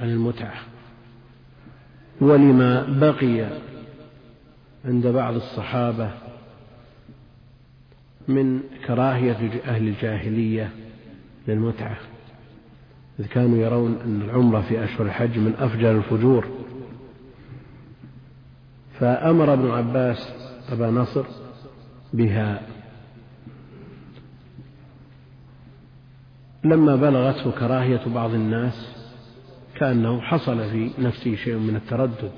عن المتعة. ولما بقي عند بعض الصحابة من كراهية أهل الجاهلية للمتعة. إذ كانوا يرون أن العمرة في أشهر الحج من أفجر الفجور. فأمر ابن عباس أبا نصر بها. لما بلغته كراهية بعض الناس كأنه حصل في نفسه شيء من التردد.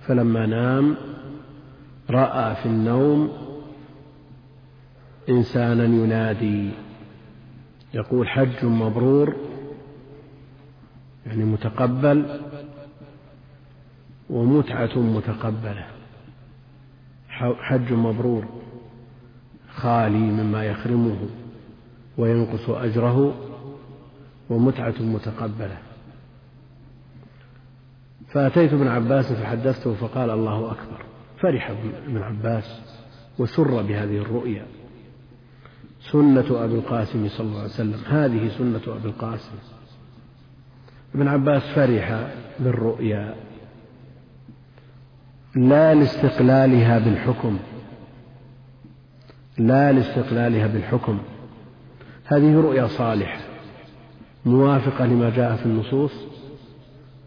فلما نام رأى في النوم إنسانا ينادي. يقول حج مبرور يعني متقبل ومتعة متقبلة. حج مبرور خالي مما يخرمه وينقص أجره. ومتعة متقبلة. فأتيت ابن عباس فحدثته فقال الله أكبر. فرح ابن عباس وسر بهذه الرؤيا. سنة أبي القاسم صلى الله عليه وسلم. هذه سنة أبي القاسم. ابن عباس فرح بالرؤيا. لا لاستقلالها بالحكم. لا لاستقلالها بالحكم. هذه رؤيا صالحة. موافقة لما جاء في النصوص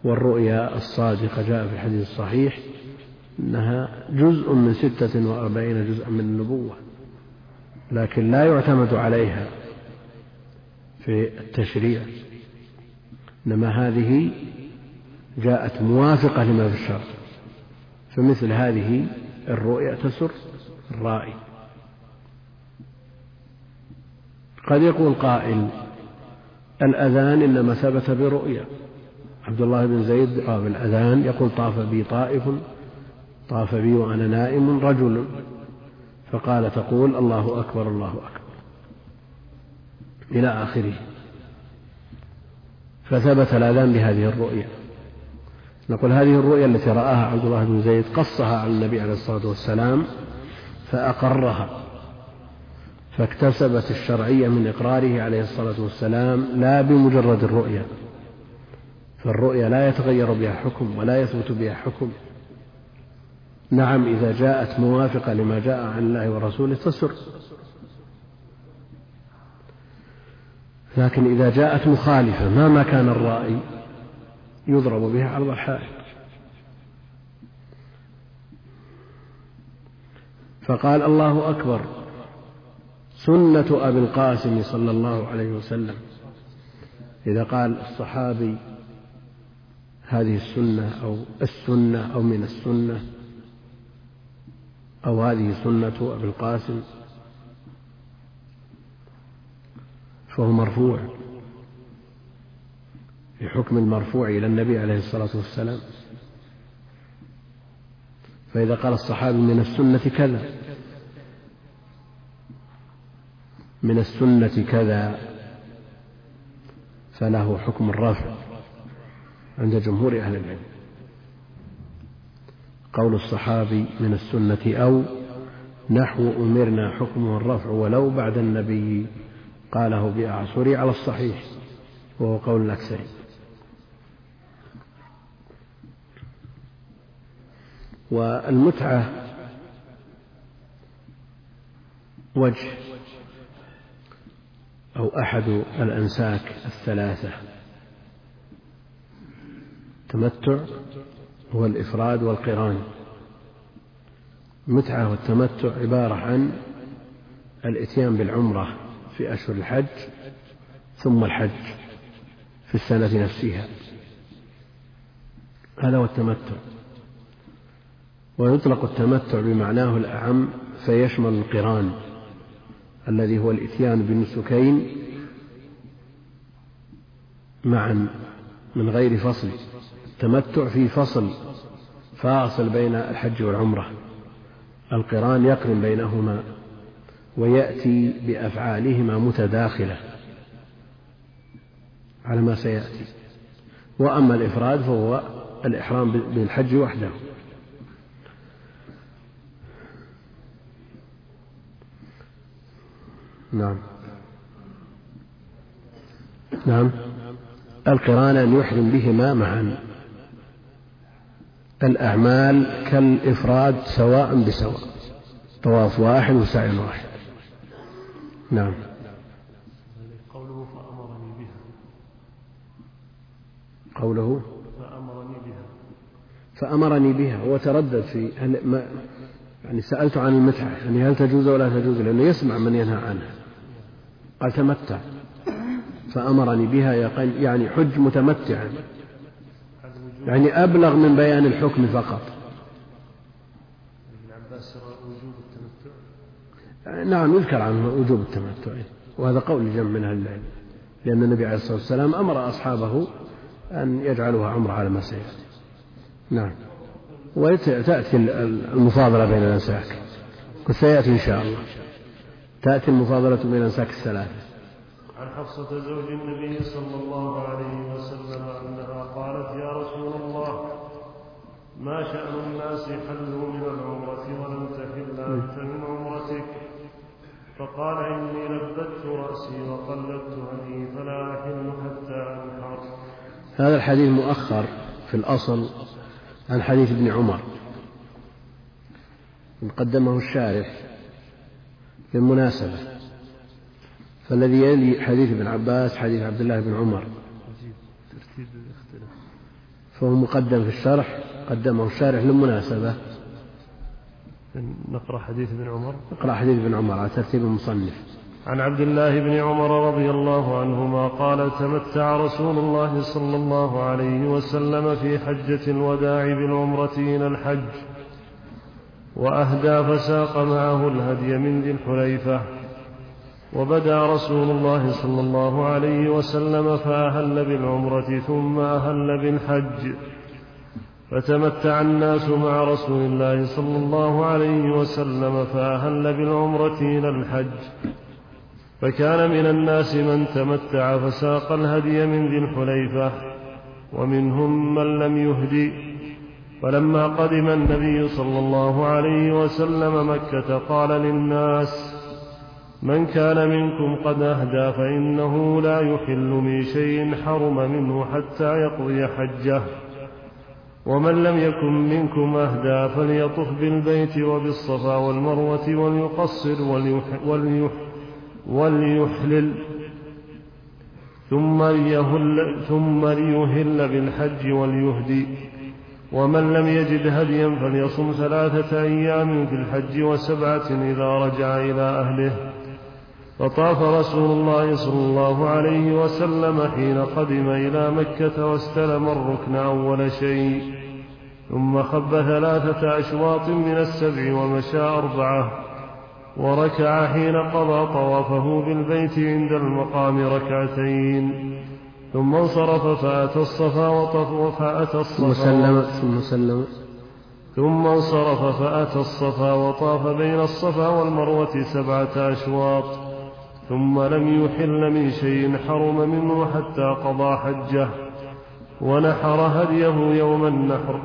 والرؤيا الصادقة جاء في الحديث الصحيح أنها جزء من ستة وأربعين جزءا من النبوة لكن لا يعتمد عليها في التشريع. إنما هذه جاءت موافقة لما في الشرع فمثل هذه الرؤيا تسر الرائي. قد يقول قائل الأذان إنما ثبت برؤيا. عبد الله بن زيد رأى بالأذان يقول طاف بي طائف طاف بي وأنا نائم رجل. فقال تقول الله أكبر الله أكبر. إلى آخره. فثبت الأذان بهذه الرؤيا. نقول هذه الرؤيا التي رآها عبد الله بن زيد قصها على النبي عليه الصلاة والسلام فأقرها. فاكتسبت الشرعية من إقراره عليه الصلاة والسلام لا بمجرد الرؤيا فالرؤيا لا يتغير بها حكم ولا يثبت بها حكم. نعم إذا جاءت موافقة لما جاء عن الله ورسوله تسر لكن إذا جاءت مخالفة مهما كان الرأي يضرب بها عرض الحائط. فقال الله أكبر سنة أبي القاسم صلى الله عليه وسلم. إذا قال الصحابي هذه السنة أو السنة أو من السنة أو هذه سنة أبي القاسم فهو مرفوع في حكم المرفوع إلى النبي عليه الصلاة والسلام. فإذا قال الصحابي من السنة كذا من السنة كذا فله حكم الرفع عند جمهور أهل العلم. قول الصحابي من السنة أو نحو أمرنا حكمه الرفع ولو بعد النبي قاله بأعصري على الصحيح وهو قول الأكثرين. والمتعة وجه أو أحد الأنساك الثلاثة. التمتع هو الإفراد والقران. المتعة والتمتع عبارة عن الإتيان بالعمرة في أشهر الحج ثم الحج في السنة نفسها. هذا هو التمتع. ويطلق التمتع بمعناه الأعم فيشمل القران. الذي هو الإتيان بالنسكين معا من غير فصل التمتع في فصل فاصل بين الحج والعمرة القران يقرن بينهما ويأتي بأفعالهما متداخلة على ما سيأتي وأما الإفراد فهو الإحرام بالحج وحده. نعم. نعم. القرآن أن يحرم بهما معا. الأعمال كالإفراد سواء بسواء. طواف واحد وسعي واحد. نعم. قوله فأمرني بها. قوله فأمرني بها. فأمرني بها. وتردد في هل ما يعني سألت عن المتعة. يعني هل تجوز ولا تجوز؟ لأنه يسمع من ينهى عنها. قال تمتع. فأمرني بها يعني حج متمتعا يعني أبلغ من بيان الحكم فقط. نعم يذكر عنه وجوب التمتع. وهذا قول جمع من أهل العلم. لأن النبي عليه الصلاة والسلام أمر أصحابه أن يجعلوها عمرة على ما سيأتي. نعم. وتأتي المفاضلة بين الأنساك وسيأتي إن شاء الله. تأتي المفاضلة بين الأنساك الثلاثة عن حفصة زوج النبي صلى الله عليه وسلم أنها قالت يا رسول الله ما شأن الناس حلوا من العمرة ولم تحل أنت من عمرتك؟ فقال إني لبدت رأسي وقلدت هدي فلا أحل حتى أنحر. هذا الحديث مؤخر في الأصل عن حديث ابن عمر. قدمه الشارح. للمناسبة فالذي يلي حديث ابن عباس حديث عبد الله بن عمر. فهو مقدم في الشرح قدمه الشارح للمناسبة. نقرأ حديث ابن عمر. نقرأ حديث ابن عمر على ترتيب المصنف. عن عبد الله بن عمر رضي الله عنهما قال تمتع رسول الله صلى الله عليه وسلم في حجة الوداع بالعمرة إلى الحج. وأهدى فساق معه الهدي من ذي الحليفة. وبدا رسول الله صلى الله عليه وسلم فأهل بالعمرة ثم أهل بالحج. فتمتع الناس مع رسول الله صلى الله عليه وسلم فأهل بالعمرة إلى الحج. فكان من الناس من تمتع فساق الهدي من ذي الحليفة. ومنهم من لم يهدي فلما قدم النبي صلى الله عليه وسلم مكة قال للناس من كان منكم قد أهدى فإنه لا يحل من شيء حرم منه حتى يقضي حجه. ومن لم يكن منكم أهدى فليطف بالبيت وبالصفا والمروة وليقصر وليح وليحلل ثم ليهل, ثم ليهل بالحج وليهدي. ومن لم يجد هديا فليصم ثلاثة أيام في الحج وسبعة إذا رجع إلى أهله. فطاف رسول الله صلى الله عليه وسلم حين قدم إلى مكة واستلم الركن أول شيء. ثم خب ثلاثة أشواط من السبع ومشى أربعة. وركع حين قضى طوافه بالبيت عند المقام ركعتين. ثم انصرف فأتى الصفا وطف فأتى الصفا ثم سلم ثم سلم. ثم انصرف فأتى الصفا وطاف بين الصفا والمروة سبعة أشواط. ثم لم يحل من شيء حرم منه حتى قضى حجة. ونحر هديه يوم النحر.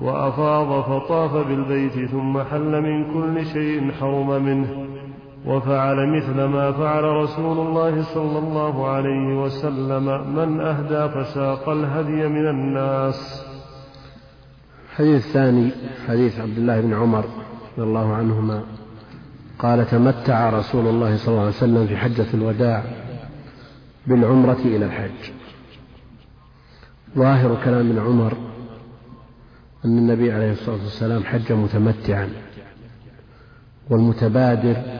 وأفاض فطاف بالبيت ثم حل من كل شيء حرم منه. وفعل مثل ما فعل رسول الله صلى الله عليه وسلم. من أهدى فساق الهدي من الناس. الحديث الثاني حديث عبد الله بن عمر رضي الله عنهما. قال تمتع رسول الله صلى الله عليه وسلم في حجة الوداع بالعمرة إلى الحج. ظاهر كلام عمر أن النبي عليه الصلاة والسلام حج متمتعا والمتبادر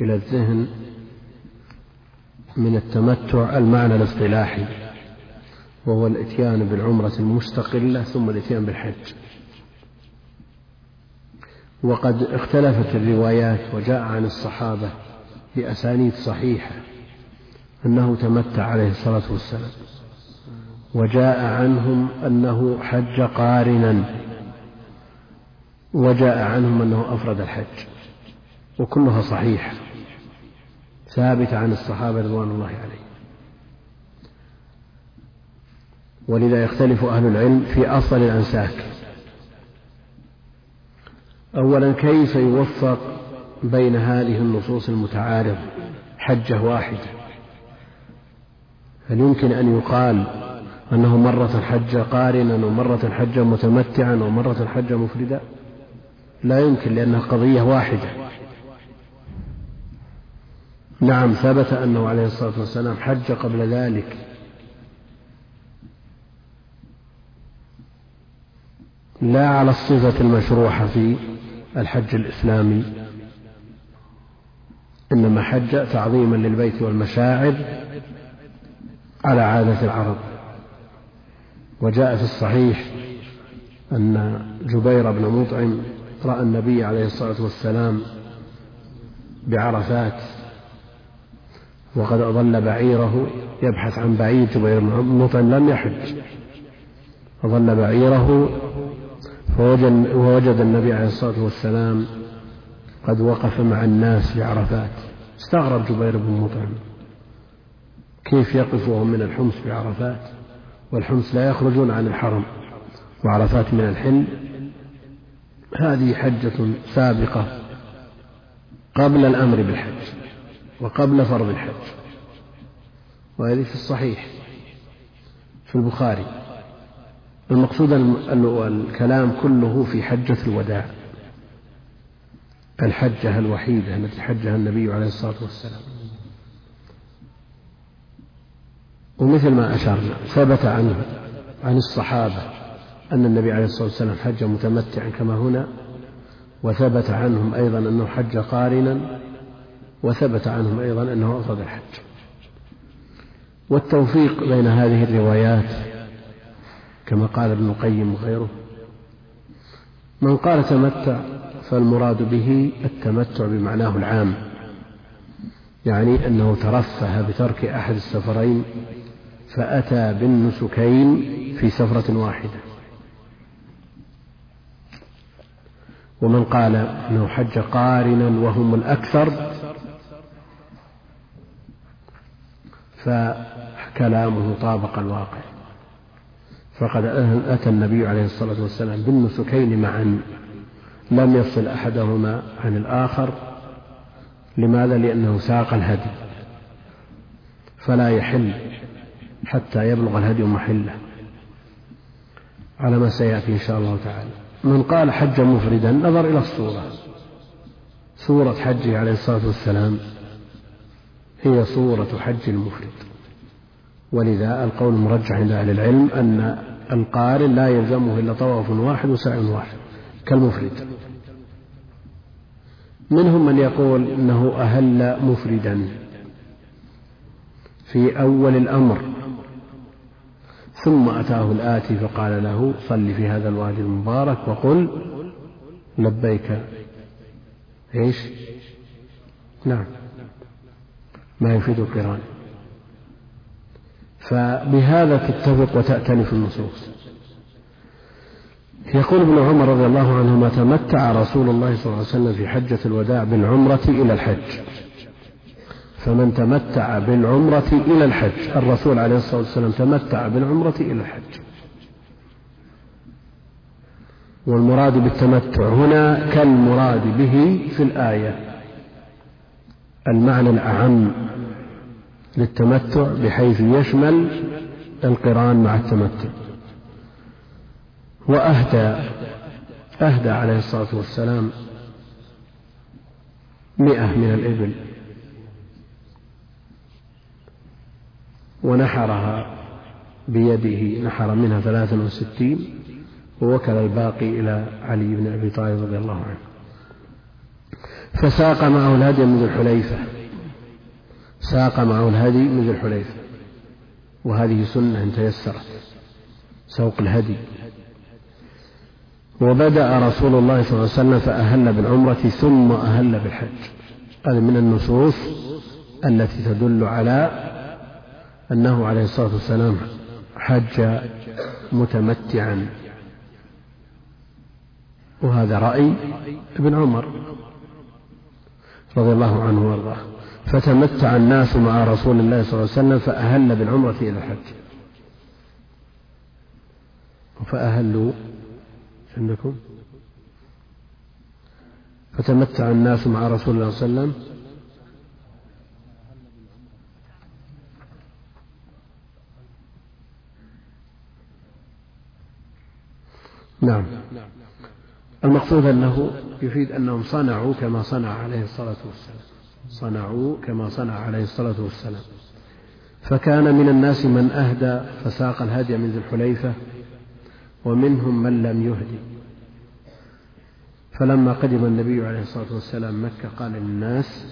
إلى الذهن من التمتع المعنى الاصطلاحي وهو الإتيان بالعمرة المستقلة ثم الإتيان بالحج. وقد اختلفت الروايات وجاء عن الصحابة بأسانيد صحيحة أنه تمتع عليه الصلاة والسلام وجاء عنهم أنه حج قارنا وجاء عنهم أنه أفرد الحج. وكلها صحيحة ثابتة عن الصحابة رضوان الله عليهم. ولذا يختلف أهل العلم في أصل الأنساك. أولا كيف يوفق بين هذه النصوص المتعارضة حجة واحدة؟ هل يمكن أن يقال أنه مرة حج قارنا ومرة حج متمتعا ومرة حج مفردا؟ لا يمكن لأنها قضية واحدة. نعم ثبت أنه عليه الصلاة والسلام حج قبل ذلك. لا على الصفة المشروحة في الحج الإسلامي إنما حج تعظيما للبيت والمشاعر على عادة العرب. وجاء في الصحيح أن جبير بن مطعم رأى النبي عليه الصلاة والسلام بعرفات وقد أضل بعيره يبحث عن بعير جبير بن مطعم لم يحج. أضل بعيره فوجد النبي عليه الصلاة والسلام قد وقف مع الناس في عرفات. استغرب جبير بن مطعم. كيف يقف وهم من الحمص في عرفات؟ والحمص لا يخرجون عن الحرم وعرفات من الحل. هذه حجة سابقة قبل الأمر بالحج. وقبل فرض الحج. وهذه في الصحيح في البخاري. المقصود الكلام كله في حجة الوداع. الحجة الوحيدة التي حجها النبي عليه الصلاة والسلام. ومثل ما أشرنا ثبت عنه عن الصحابة أن النبي عليه الصلاة والسلام حج متمتعا كما هنا وثبت عنهم أيضا أنه حج قارنا وثبت عنهم أيضا أنه أفرد الحج. والتوفيق بين هذه الروايات كما قال ابن القيم وغيره من قال تمتع فالمراد به التمتع بمعناه العام يعني أنه ترفه بترك أحد السفرين فأتى بالنسكين في سفرة واحدة. ومن قال أنه حج قارنا وهم الأكثر فكلامه طابق الواقع. فقد أتى النبي عليه الصلاة والسلام بالنسكين معا. لم يفصل أحدهما عن الآخر. لماذا؟ لأنه ساق الهدي. فلا يحل حتى يبلغ الهدي محله. على ما سيأتي إن شاء الله تعالى. من قال حج مفردا نظر إلى الصورة. صورة حجه عليه الصلاة والسلام. هي صورة حج المفرد. ولذا القول المرجح عند أهل العلم أن القارن لا يلزمه إلا طواف واحد وسعي واحد كالمفرد. منهم من يقول إنه أهل مفردا في أول الأمر. ثم أتاه الآتي فقال له صل في هذا الوادي المبارك وقل لبيك. إيش؟ نعم. ما يفيد القران. فبهذا تتفق وتأتلف النصوص. يقول ابن عمر رضي الله عنهما تمتع رسول الله صلى الله عليه وسلم في حجة الوداع بالعمرة إلى الحج. فمن تمتع بالعمرة إلى الحج الرسول عليه الصلاة والسلام تمتع بالعمرة إلى الحج. والمراد بالتمتع هنا كالمراد به في الآية. المعنى الأعم للتمتع بحيث يشمل القران مع التمتع. وأهدى أهدى عليه الصلاة والسلام مئة من الإبل. ونحرها بيده نحر منها ثلاثا وستين ووكل الباقي إلى علي بن أبي طالب رضي الله عنه. فساق معه الهدي من ذي الحليفة. ساق معه الهدي من ذي الحليفة. وهذه سنة إن تيسرت. سوق الهدي. وبدأ رسول الله صلى الله عليه وسلم فأهل بالعمرة ثم أهل بالحج. هذه من النصوص التي تدل على أنه عليه الصلاة والسلام حج متمتعا. وهذا رأي ابن عمر. رضي الله عنه وارضاه. فتمتع الناس مع رسول الله صلى الله عليه وسلم فأهل بالعمرة إلى الحج. فأهلوا عندكم؟ فتمتع الناس مع رسول الله صلى الله عليه وسلم نعم. المقصود أنه يفيد أنهم صنعوا كما صنع عليه الصلاة والسلام. صنعوا كما صنع عليه الصلاة والسلام. فكان من الناس من أهدى فساق الهدي من ذي الحليفة ومنهم من لم يهدي. فلما قدم النبي عليه الصلاة والسلام مكة قال للناس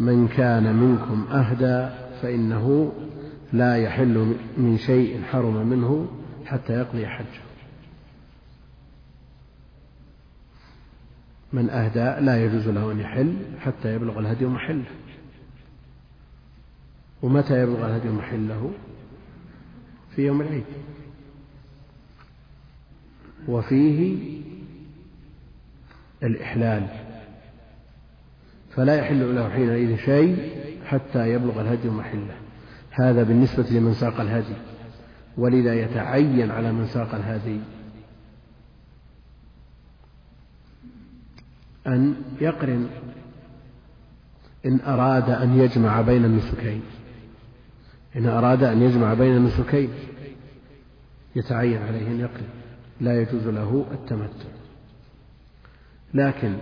من كان منكم أهدى فإنه لا يحل من شيء حرم منه حتى يقضي حجه. من أهدى لا يجوز له أن يحل حتى يبلغ الهدي محله ومتى يبلغ الهدي محله في يوم العيد. وفيه الإحلال. فلا يحل له حينئذ شيء حتى يبلغ الهدي محله. هذا بالنسبة لمن ساق الهدي. ولذا يتعين على من ساق الهدي. أن يقرن إن أراد أن يجمع بين النسكين. إن أراد أن يجمع بين النسكين. يتعين عليه أن يقرن. لا يجوز له التمتع. لكن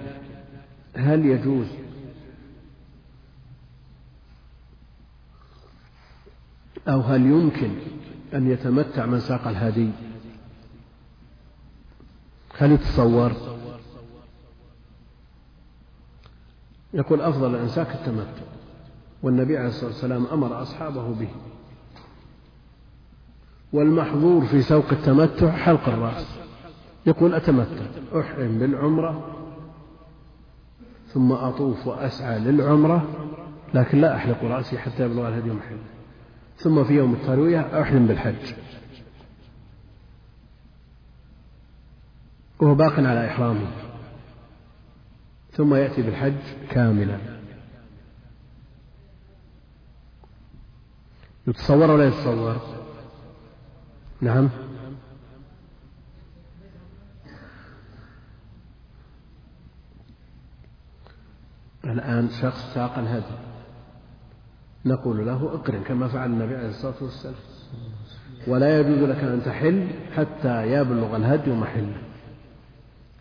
هل يجوز أو هل يمكن أن يتمتع من ساق الهدي؟ هل يتصور؟ يقول أفضل الإمساك التمتع والنبي عليه الصلاة والسلام أمر أصحابه به. والمحظور في سوق التمتع حلق الرأس. يقول أتمتع أحرم بالعمرة ثم أطوف وأسعى للعمرة لكن لا أحلق رأسي حتى يبلغ الهدي محله ثم في يوم التروية أحرم بالحج. وهو باق على إحرامه. ثم يأتي بالحج كاملا. يتصور ولا يتصور؟ نعم. الآن شخص ساق الهدي. نقول له اقرن كما فعل النبي عليه الصلاة والسلام. ولا يجوز لك أن تحل حتى يبلغ الهدي محله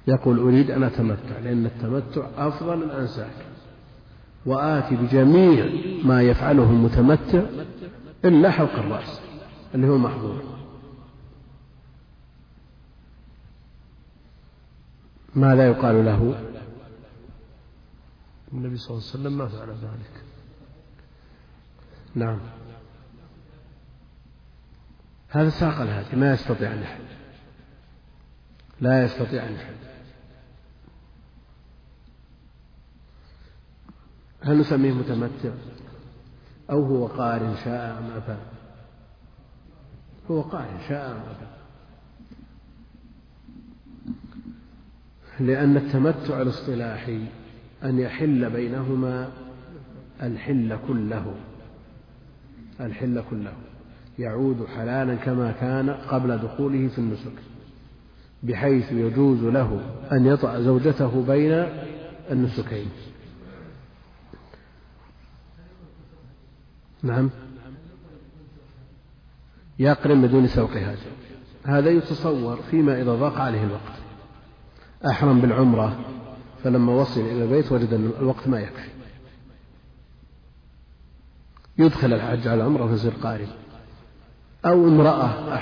يقول أريد أن أتمتع لأن التمتع أفضل الأنساك وآتي بجميع ما يفعله المتمتع إلا حلق الرأس اللي هو محظور. ماذا يقال له؟ النبي صلى الله عليه وسلم ما فعل ذلك. نعم. هذا ساق الهادي ما يستطيع أن يحل. لا يستطيع أن يحل. هل نسميه متمتع؟ أو هو قارن شاء أم أبى؟ هو قارن شاء أم أبى. لأن التمتع الاصطلاحي أن يحل بينهما الحل كله. الحل كله. يعود حلالا كما كان قبل دخوله في النسك بحيث يجوز له أن يطأ زوجته بين النسكين. نعم. يقرن بدون سوق هذا هذا يتصور فيما إذا ضاق عليه الوقت. أحرم بالعمرة فلما وصل إلى البيت وجد أن الوقت ما يكفي. يدخل الحج على العمرة فيصير قارن أو امرأة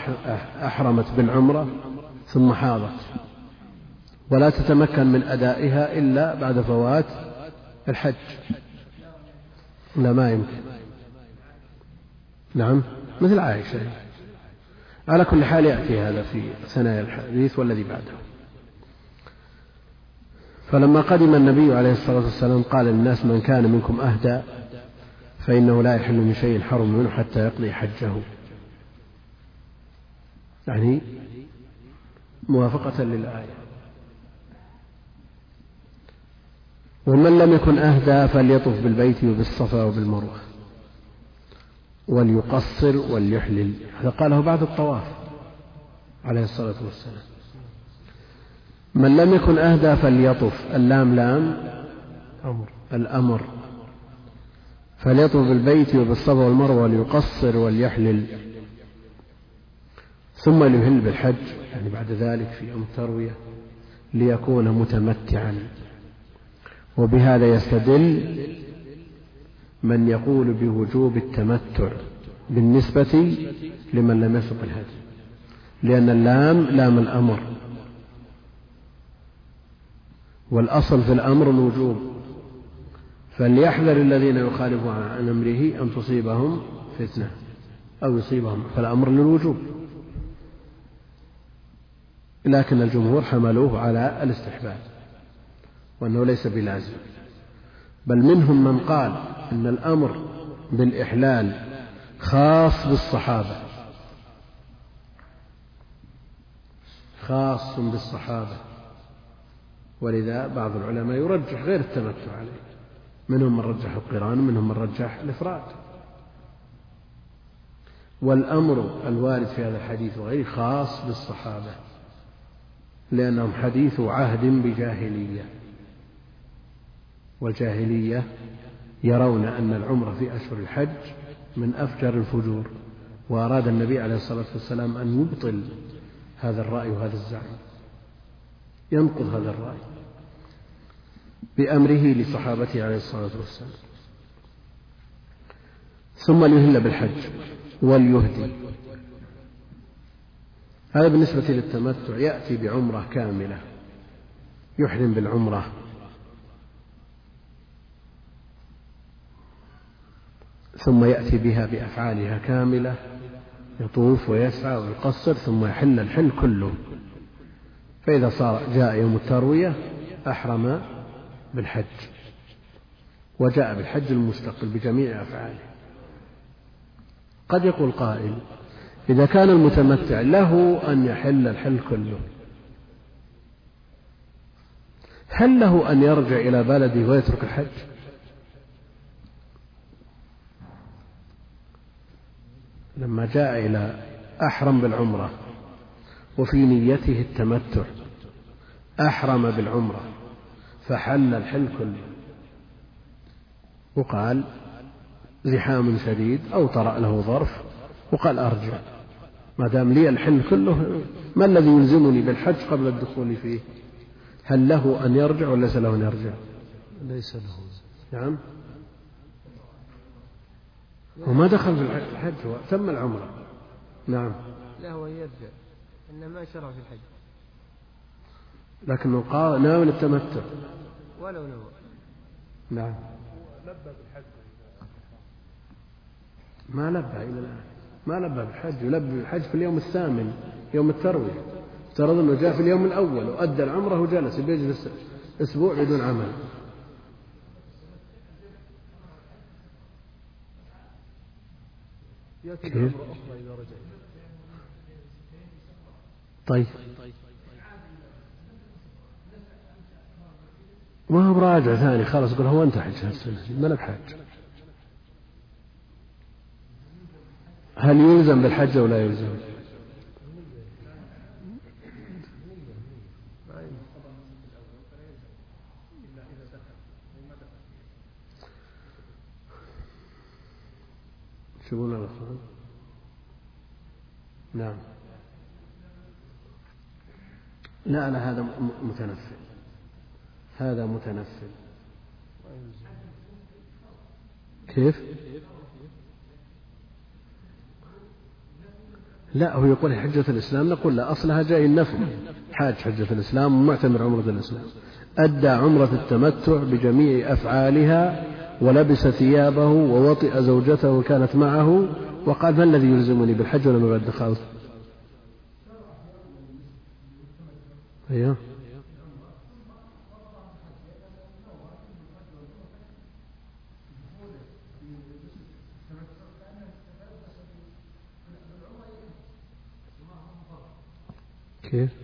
أحرمت بالعمرة ثم حاضت. ولا تتمكن من أدائها إلا بعد فوات الحج. لا ما يمكن. نعم مثل عائشة. على كل حال يأتي هذا في ثنايا الحديث والذي بعده. فلما قدم النبي عليه الصلاة والسلام قال للناس من كان منكم أهدى فإنه لا يحل من شيء حرم منه حتى يقضي حجه. يعني موافقة للآية. ومن لم يكن أهدى فليطف بالبيت وبالصفا وبالمروة. وليقصر وليحلل. هذا قاله بعد الطواف عليه الصلاة والسلام. من لم يكن أهدى فليطف. اللام لام. أمر الأمر. فليطف بالبيت وبالصفا والمروة وليقصر وليحلل. ثم ليهل بالحج. يعني بعد ذلك في يوم التروية ليكون متمتعا. وبهذا يستدل من يقول بوجوب التمتع بالنسبة لمن لم يسق الهدي. لأن اللام لام الأمر. والأصل في الأمر الوجوب. فليحذر الذين يخالفون عن أمره أن تصيبهم فتنة أو يصيبهم. فالأمر للوجوب. لكن الجمهور حملوه على الاستحباب. وأنه ليس بلازم. بل منهم من قال أن الأمر بالإحلال خاص بالصحابة. خاص بالصحابة. ولذا بعض العلماء يرجح غير التمتع عليه. منهم من رجح القران ومنهم من رجح الإفراد. والأمر الوارد في هذا الحديث وغيره خاص بالصحابة. لأنهم حديث عهد بجاهلية. والجاهلية يرون أن العمرة في أشهر الحج من أفجر الفجور وأراد النبي عليه الصلاة والسلام أن يبطل هذا الرأي وهذا الزعم ينقض هذا الرأي بأمره لصحابته عليه الصلاة والسلام. ثم ليهل بالحج وليهدي. هذا بالنسبة للتمتع يأتي بعمرة كاملة يحرم بالعمرة. ثم يأتي بها بأفعالها كاملة يطوف ويسعى ويقصر ثم يحل الحل كله. فإذا صار جاء يوم التروية أحرم بالحج. وجاء بالحج المستقل بجميع أفعاله. قد يقول قائل إذا كان المتمتع له أن يحل الحل كله. هل له أن يرجع إلى بلده ويترك الحج؟ لما جاء إلى أحرم بالعمرة وفي نيته التمتع أحرم بالعمرة فحل الحل كله. وقال زحام شديد أو طرأ له ظرف وقال أرجع. ما دام لي الحل كله ما الذي يلزمني بالحج قبل الدخول فيه؟ هل له أن يرجع ولا ليس له أن يرجع؟ ليس له. نعم. وما دخل في الحج هو تم العمرة. نعم. له أن يرجع. إنما ما شرع في الحج. لكنه قال ناوي التمتع ولو نوى. نعم. لبى بالحج ما لبى إلى الآن. ما لبى بالحج يلبي بالحج في اليوم الثامن يوم التروية. افترض أنه جاء في اليوم الأول وأدى العمرة وجلس بيجلس أسبوع بدون عمل. يأتي بعمرة أخرى إذا رجع طيب. ما هو براجع ثاني؟ خلاص يقول هو أنت حج هالسنة ما لك حج هل يلزم بالحج أو لا يلزم؟ شوفون الأخوان نعم. لا لا هذا متنفل. هذا متنفل. كيف؟ لا هو يقول حجة الإسلام نقول لا أصلها جاي النفل. حاج حجة الإسلام ومعتمر عمرة الإسلام. أدى عمرة التمتع بجميع أفعالها ولبس ثيابه ووطئ زوجته وكانت معه وقال ما الذي يلزمني بالحج ولما بعد دخلت أيوه كيف؟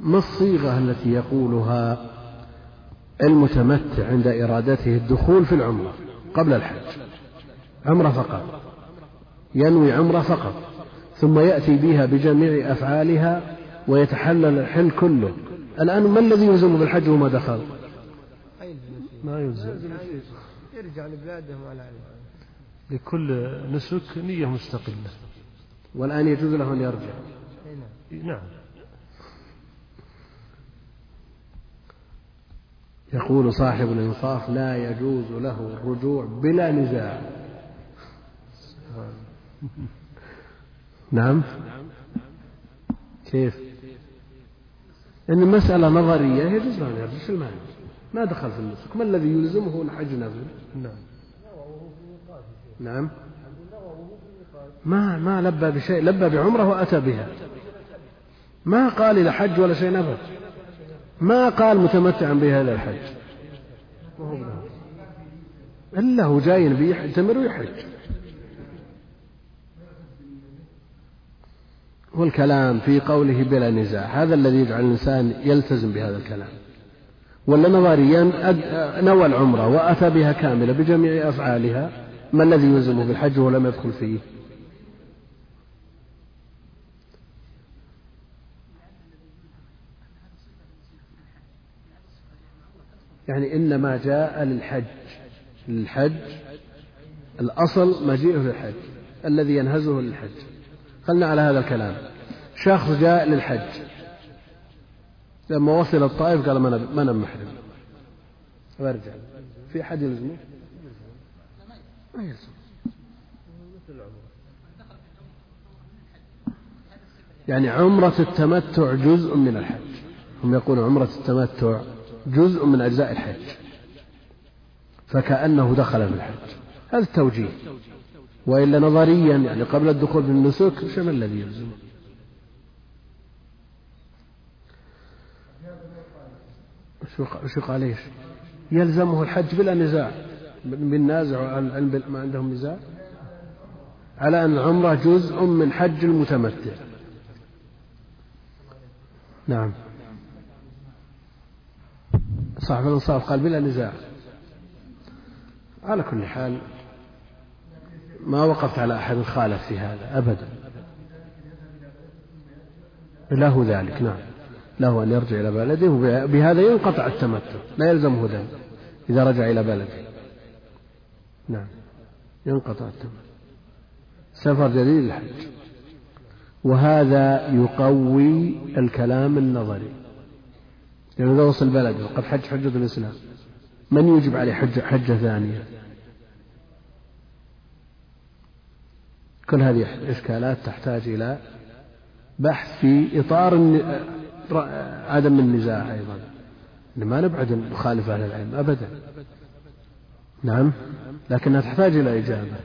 ما الصيغة التي يقولها المتمتع عند إرادته الدخول في العمرة قبل الحج؟ عمرة فقط. ينوي عمرة فقط. ثم يأتي بها بجميع أفعالها ويتحلل الحل كله. الآن ما الذي يلزم بالحج وما دخل؟ ما يلزم. يرجع لبلادهم على علم لكل نسك نية مستقلة. والآن يجوز له أن يرجع. أي نعم نعم يقول صاحب الإنصاف لا يجوز له الرجوع بلا نزاع. نعم. كيف؟ إن المسألة نظرية يجوز له أن يرجع شو المعنى ما دخل في النسك ما الذي يلزمه الحج نفسه نعم. نعم. ما ما لبى بشيء لبى بعمرة وأتى بها. ما قال إلى حج ولا شيء أبدا ما قال متمتعا الحج؟ ما هو بله. إلا هو جاي يعتمر ويحج. والكلام في قوله بلا نزاع هذا الذي يجعل الإنسان يلتزم بهذا الكلام. ولا نظريا نوى العمرة وأتى بها كاملة بجميع أفعالها. ما الذي يلزمه بالحج ولم يدخل فيه؟ يعني إنما جاء للحج. للحج الأصل مجيئه للحج الذي ينهزه للحج. خلنا على هذا الكلام. شخص جاء للحج. لما وصل الطائف قال ما أنا محرم. وارجع في أحد يلزمه؟ ما يلزم. يعني عمرة التمتع جزء من الحج. هم يقولون عمرة التمتع جزء من أجزاء الحج. فكأنه دخل في الحج. هذا التوجيه. وإلا نظريا يعني قبل الدخول في النسك شو ما الذي يلزمه شو قال إيش؟ يلزمه الحج بلا نزاع. عن العلم ما عندهم نزاع. على أن العمرة جزء من حج المتمتع. نعم. صاحب الإنصاف قال بلا نزاع. على كل حال ما وقفت على أحد خالف في هذا أبدا. له ذلك نعم. له أن يرجع إلى بلده وبهذا ينقطع التمتع لا يلزمه ذلك إذا رجع إلى بلده. نعم. ينقطع التمتع. سفر جديد الحج وهذا يقوي الكلام النظري. لأنه إذا وصل بلده وقد حج حجة الإسلام. من يوجب عليه حجة, حجة ثانية؟ كل هذه إشكالات تحتاج إلى بحث في إطار عدم النزاع أيضا. ما نبعد نخالف أهل العلم أبدا. نعم؟ لكنها تحتاج إلى إجابة.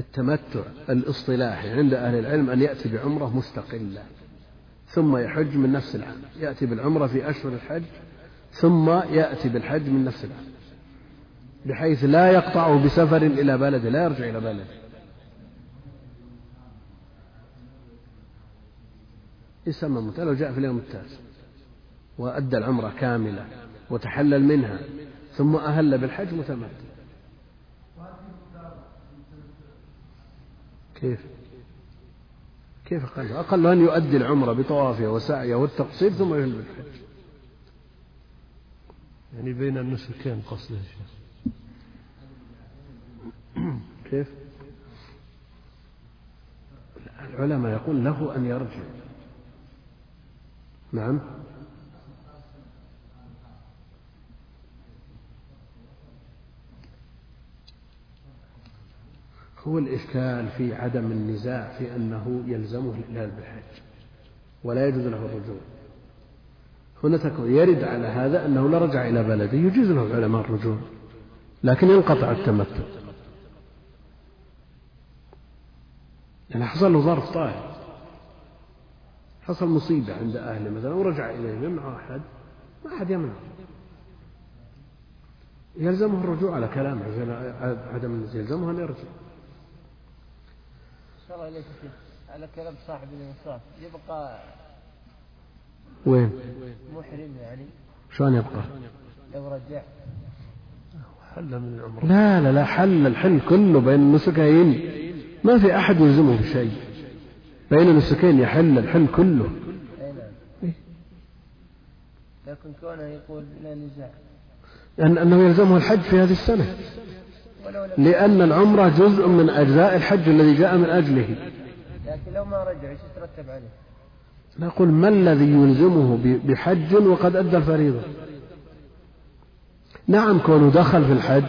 التمتع الاصطلاحي عند أهل العلم أن يأتي بعمرة مستقلة ثم يحج من نفس العام يأتي بالعمرة في أشهر الحج ثم يأتي بالحج من نفس العام بحيث لا يقطعه بسفر إلى بلده لا يرجع إلى بلده يسمى متى لو جاء في اليوم التاسع وأدى العمرة كاملة وتحلل منها ثم أهل بالحج متمتع. كيف؟ كيف أقل أقل أن يؤدي العمرة بطوافها وسعيه والتقصير ثم يهل بالحج يعني بين النسكين قصده يا شيخ. كيف؟ العلماء يقول له أن يرجع. نعم. هو الإشكال في عدم النزاع في أنه يلزمه الإهلال بالحج ولا يجوز له الرجوع. هنا تكون يرد على هذا أنه لا رجع إلى بلده يجوز له العلماء الرجوع لكن ينقطع التمتع. يعني حصل له ظرف طارئ حصل مصيبة عند أهله مثلا ورجع إليهم يمنع أحد ما أحد يمنع. يلزمه الرجوع على كلامه عدم يلزمه أن يرجع. الله إليك على كلام صاحب الإنصاف. يبقى وين؟ محرم يعني شلون يبقى؟ لو رجع. حل من العمرة لا لا لا حل الحل كله بين النسكين ما في أحد يلزمه بشيء. بين النسكين يحل الحل كله. نعم. لكن كونه يقول لا نزاع. أن أنه يلزمه الحج في هذه السنة. لأن العمرة جزء من أجزاء الحج الذي جاء من أجله. لكن لو ما رجع إيش يترتب عليه؟ نقول ما الذي يلزمه بحج وقد أدى الفريضة؟ نعم كونه دخل في الحج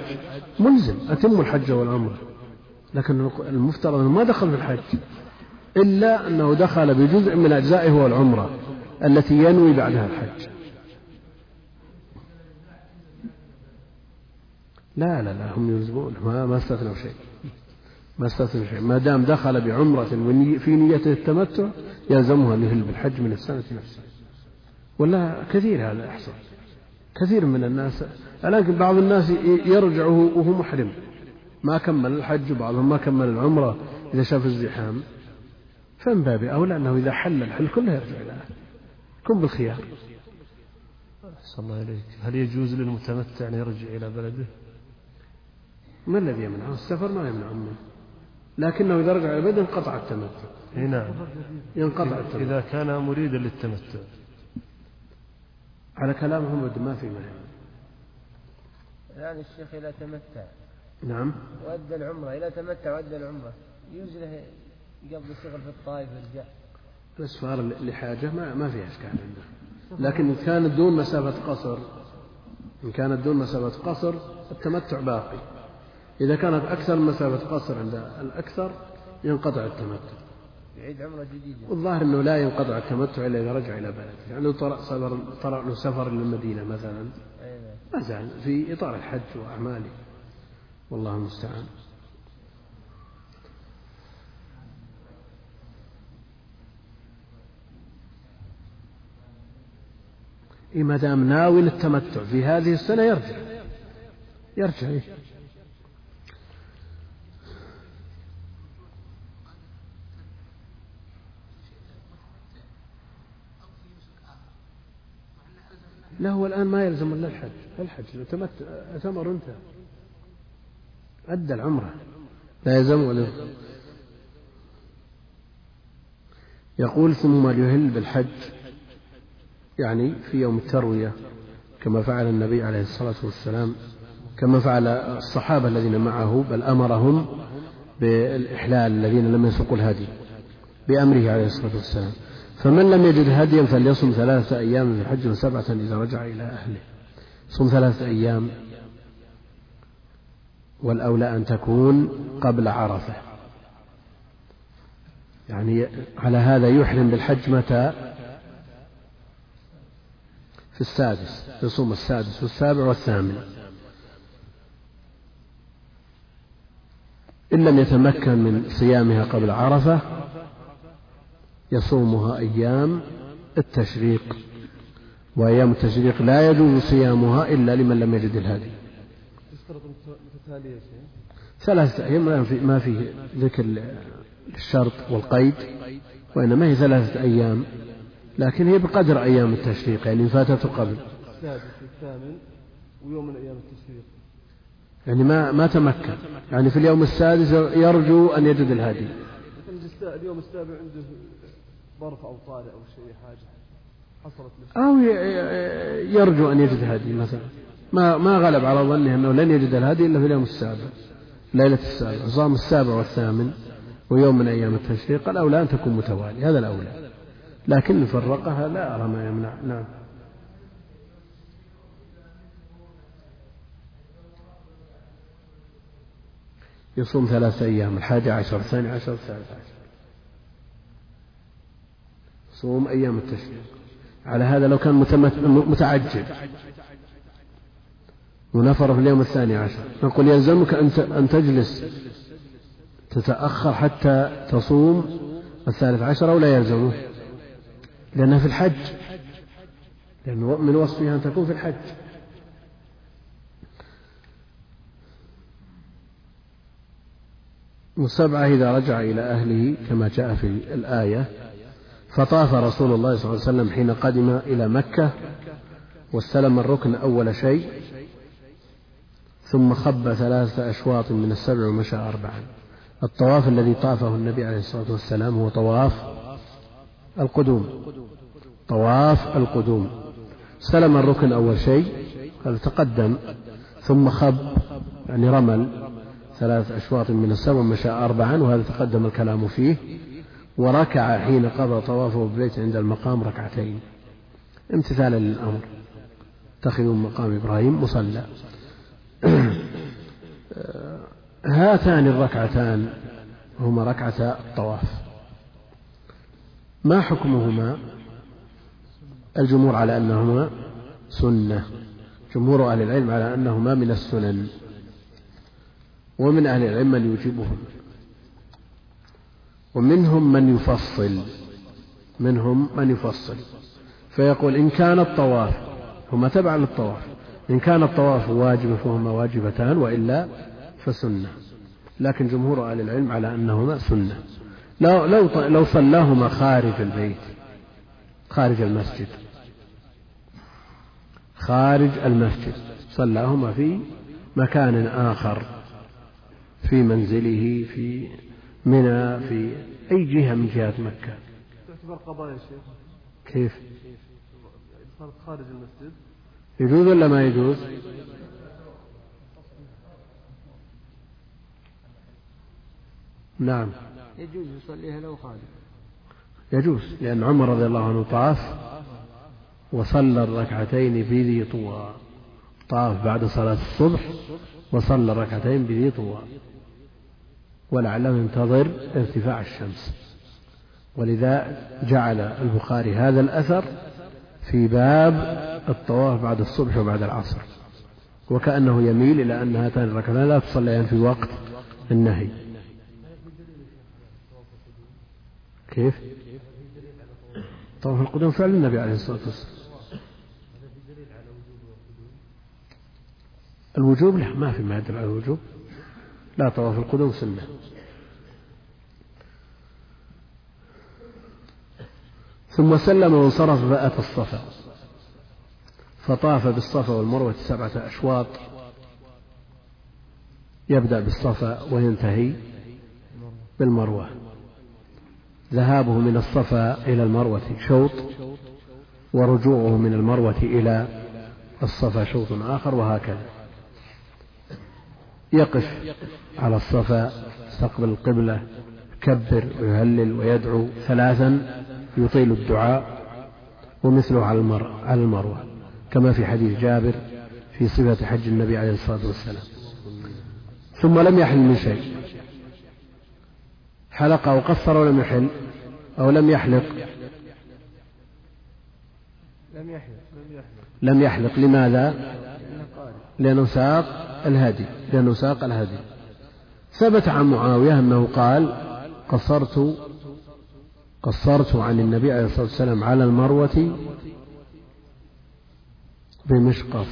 ملزم أتم الحج والعمرة. لكن المفترض أنه ما دخل في الحج إلا أنه دخل بجزء من أجزائه والعمرة التي ينوي بعدها الحج. لا لا لا هم يلزمون ما, ما استثنوا شيء. ما استثنوا شيء. ما دام دخل بعمرة في نيته التمتع يلزمها أن يهل بالحج من السنة نفسها. ولا كثير هذا يحصل. كثير من الناس لكن بعض الناس يرجع وهو محرم. ما كمل الحج وبعضهم ما كمل العمرة إذا شاف الزحام. فمن باب أولى أنه إذا حل الحل كله يرجع إلى كن بالخيار. الله هل يجوز للمتمتع أن يرجع إلى بلده؟ ما الذي يمنعه السفر ما يمنعه منه. لكنه إذا رجع إلى بلده انقطع التمتع. إي نعم. ينقطع التمتع. إذا كان مريدا للتمتع. على كلامهم ما في مانع الآن الشيخ إذا تمتع. نعم. وأدى العمرة. إذا تمتع وأدى العمرة. يجوز له يقضي شغل في الطائف ويرجع الأسفار لحاجة ما ما فيها إشكال عنده. لكن إن كانت دون مسافة قصر إن كانت دون مسافة قصر التمتع باقي. إذا كانت أكثر مسافة قصر عند الأكثر ينقطع التمتع. يعيد عمرة جديدة والظاهر أنه لا ينقطع التمتع إلا إذا رجع إلى بلده يعني لو طرأ سفر طرأ له سفر للمدينة مثلا نعم. ما زال في إطار الحج وأعماله. والله المستعان. إيه ما دام ناوي للتمتع في هذه السنة يرجع. يرجع إيه؟ لا هو الآن ما يلزم إلا الحج. الحج اعتمر انتهى أدى العمرة. لا يلزم يقول ثم يهل بالحج يعني في يوم التروية كما فعل النبي عليه الصلاة والسلام كما فعل الصحابة الذين معه بل أمرهم بالإحلال الذين لم يسوقوا الهدي بأمره عليه الصلاة والسلام. فمن لم يجد هديا فليصم ثلاثة أيام في الحج وسبعة إذا رجع إلى أهله. صم ثلاثة أيام والأولى أن تكون قبل عرفة. يعني على هذا يحرم بالحج متى؟ في السادس يصوم السادس والسابع والثامن. إن لم يتمكن من صيامها قبل عرفة يصومها أيام التشريق وأيام التشريق لا يجوز صيامها إلا لمن لم يجد الهدي. ثلاثة أيام ما في ما ذكر الشرط والقيد وإنما هي ثلاثة أيام لكن هي بقدر أيام التشريق يعني فاتته قبل. والثامن ويوم من أيام التشريق يعني ما ما تمكن. يعني في اليوم السادس يرجو أن يجد الهدي. اليوم السابع عنده ظرف أو طارئ أو شيء حاجة حصلت أو يرجو أن يجد هدي مثلا. ما ما غلب على ظنه أنه لن يجد الهدي إلا في اليوم السابع ليلة السابع صام السابع والثامن ويوم من أيام التشريق الأولى أن تكون متوالي هذا الأولى. لكن فرقها لا أرى ما يمنع. نعم. يصوم ثلاثة أيام الحادي عشر الثاني عشر الثالث عشر. صوم أيام التشريق. على هذا لو كان متعجل ونفر في اليوم الثاني عشر. نقول يلزمك أن تجلس. تتأخر حتى تصوم الثالث عشر أو لا يلزمه. لأنها في الحج. لأن من وصفها أن تكون في الحج. والسبعة إذا رجع إلى أهله كما جاء في الآية. فطاف رسول الله صلى الله عليه وسلم حين قدم إلى مكة واستلم الركن أول شيء ثم خب ثلاثة أشواط من السبع ومشى أربعا. الطواف الذي طافه النبي عليه الصلاة والسلام هو طواف القدوم. طواف القدوم. سلم الركن أول شيء هذا تقدم ثم خب يعني رمل ثلاث أشواط من السماء مشى أربعا وهذا تقدم الكلام فيه. وركع حين قضى طوافه بالبيت عند المقام ركعتين. امتثالا للأمر اتخذوا مقام إبراهيم مصلى. هاتان الركعتان. هما ركعتا الطواف. ما حكمهما؟ الجمهور على أنهما سنة. جمهور أهل العلم على أنهما من السنن. ومن أهل العلم من يوجبهم ومنهم من يفصل. منهم من يفصل. فيقول إن كان الطواف هما تبع للطواف. إن كان الطواف واجبا فهما واجبتان وإلا فسنة. لكن جمهور أهل العلم على أنهما سنة. لو لو لو صلاهما خارج البيت خارج المسجد. خارج المسجد. صلاهما في مكان آخر في منزله في منى في أي جهة من جهات مكة؟ تعتبر قضايا شيخ. كيف؟ صارت خارج المسجد. يجوز ولا ما يجوز؟ نعم. يجوز يصليها لو خارج. يجوز لأن عمر رضي الله عنه طاف وصلى الركعتين بذي طوى. طاف بعد صلاة الصبح وصلى الركعتين بذي طوى. ولعله ينتظر ارتفاع الشمس. ولذا جعل البخاري هذا الأثر في باب الطواف بعد الصبح وبعد العصر. وكأنه يميل إلى أن هاتان الركعتان لا تصليان في وقت النهي. كيف؟ طواف القدوم فعل النبي عليه الصلاة والسلام. الوجوب لا ما في ما يدل على الوجوب. لا طواف القدوم سنة. ثم سلم وانصرف فأتى الصفا. فطاف بالصفا والمروة سبعة أشواط. يبدأ بالصفا وينتهي بالمروة. ذهابه من الصفا إلى المروة شوط ورجوعه من المروة إلى الصفا شوط آخر وهكذا. يقف على الصفا يستقبل القبلة يكبر ويهلل ويدعو ثلاثا يطيل الدعاء ومثله على المر على المروة كما في حديث جابر في صفة حج النبي عليه الصلاة والسلام. ثم لم يحل من شيء. حلق أو قصر ولم يحل أو لم يحلق. لم يحلق. لم يحلق. لماذا؟ لأنه ساق. الهدي لأنه ساق الهدي ثبت عن معاوية أنه قال قصرت قصرت عن النبي عليه الصلاة والسلام على المروة بمشقص.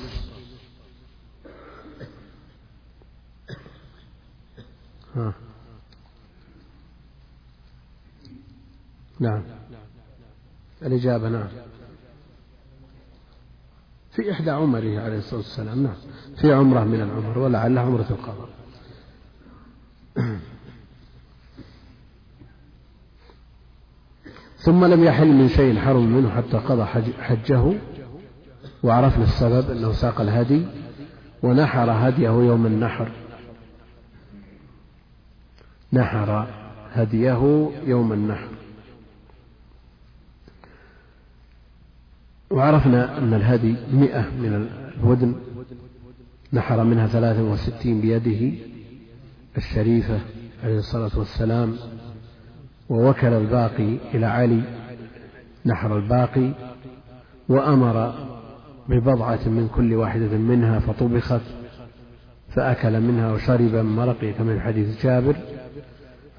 ها. نعم. الإجابة نعم. في إحدى عمره عليه الصلاة والسلام. نعم. في عمرة من العمر ولعلها عمرة القضاء ثم لم يحل من شيء حرم منه حتى قضى حجه وعرفنا السبب أنه ساق الهدي ونحر هديه يوم النحر. نحر هديه يوم النحر. وعرفنا أن الهدي مئة من الودن نحر منها ثلاثة وستين بيده الشريفة عليه الصلاة والسلام ووكل الباقي إلى علي نحر الباقي وأمر ببضعة من كل واحدة منها فطبخت فأكل منها وشرب من مرقه كما في حديث جابر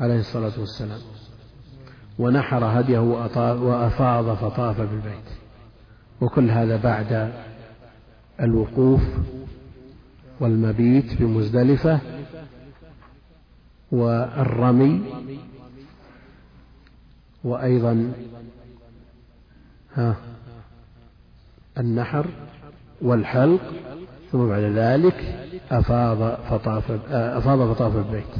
عليه الصلاة والسلام. ونحر هديه وأفاض فطاف بالبيت. وكل هذا بعد الوقوف والمبيت بمزدلفة والرمي وأيضا ها النحر والحلق ثم بعد ذلك أفاض فطاف أفاض فطاف البيت.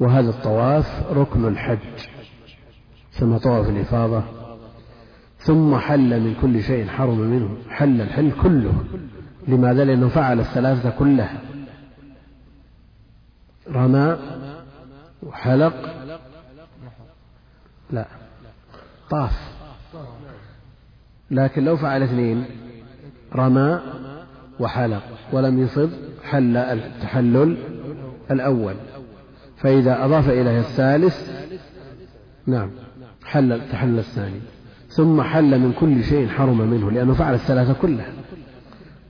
وهذا الطواف ركن الحج ثم طواف الإفاضة ثم حل من كل شيء حرم منه حل الحل كله. لماذا؟ لأنه فعل الثلاثة كلها رمى وحلق. لا. طاف. لكن لو فعل اثنين رمى وحلق. ولم يصب حل التحلل الأول. فإذا أضاف إليه الثالث نعم حل التحلل الثاني. ثم حل من كل شيء حرم منه لأنه فعل الثلاثة كلها.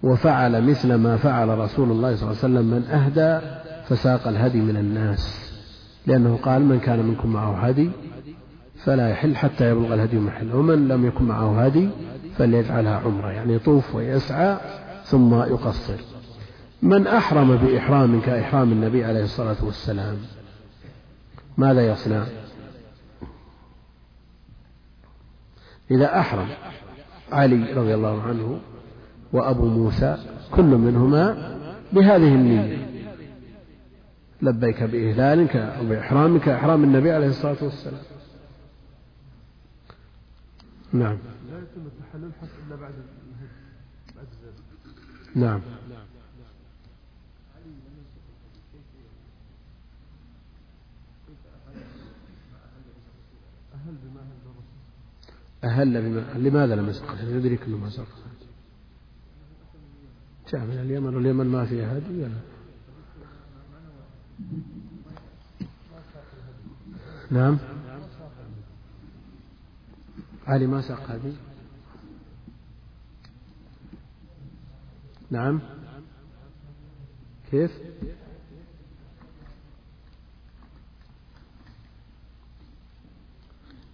وفعل مثل ما فعل رسول الله صلى الله عليه وسلم من أهدى فساق الهدي من الناس. لأنه قال من كان منكم معه هدي فلا يحل حتى يبلغ الهدي محل ومن لم يكن معه هدي فليجعلها عمرة. يعني يطوف ويسعى ثم يقصر. من أحرم بإحرام كإحرام النبي عليه الصلاة والسلام ماذا يصنع؟ إذا أحرم. علي رضي الله عنه وأبو موسى كل منهما بهذه النية. لبيك بإهلالك أو بإحرامك كإحرام النبي عليه الصلاة والسلام. نعم. لا يتم التحلل إلا بعد بعد نعم. أهل بما لماذا لم يسرق يدرك أنه ما سرق جاء من اليمن واليمن ما فيها هدي ولا نعم. علي ما ساق هدي. نعم. كيف؟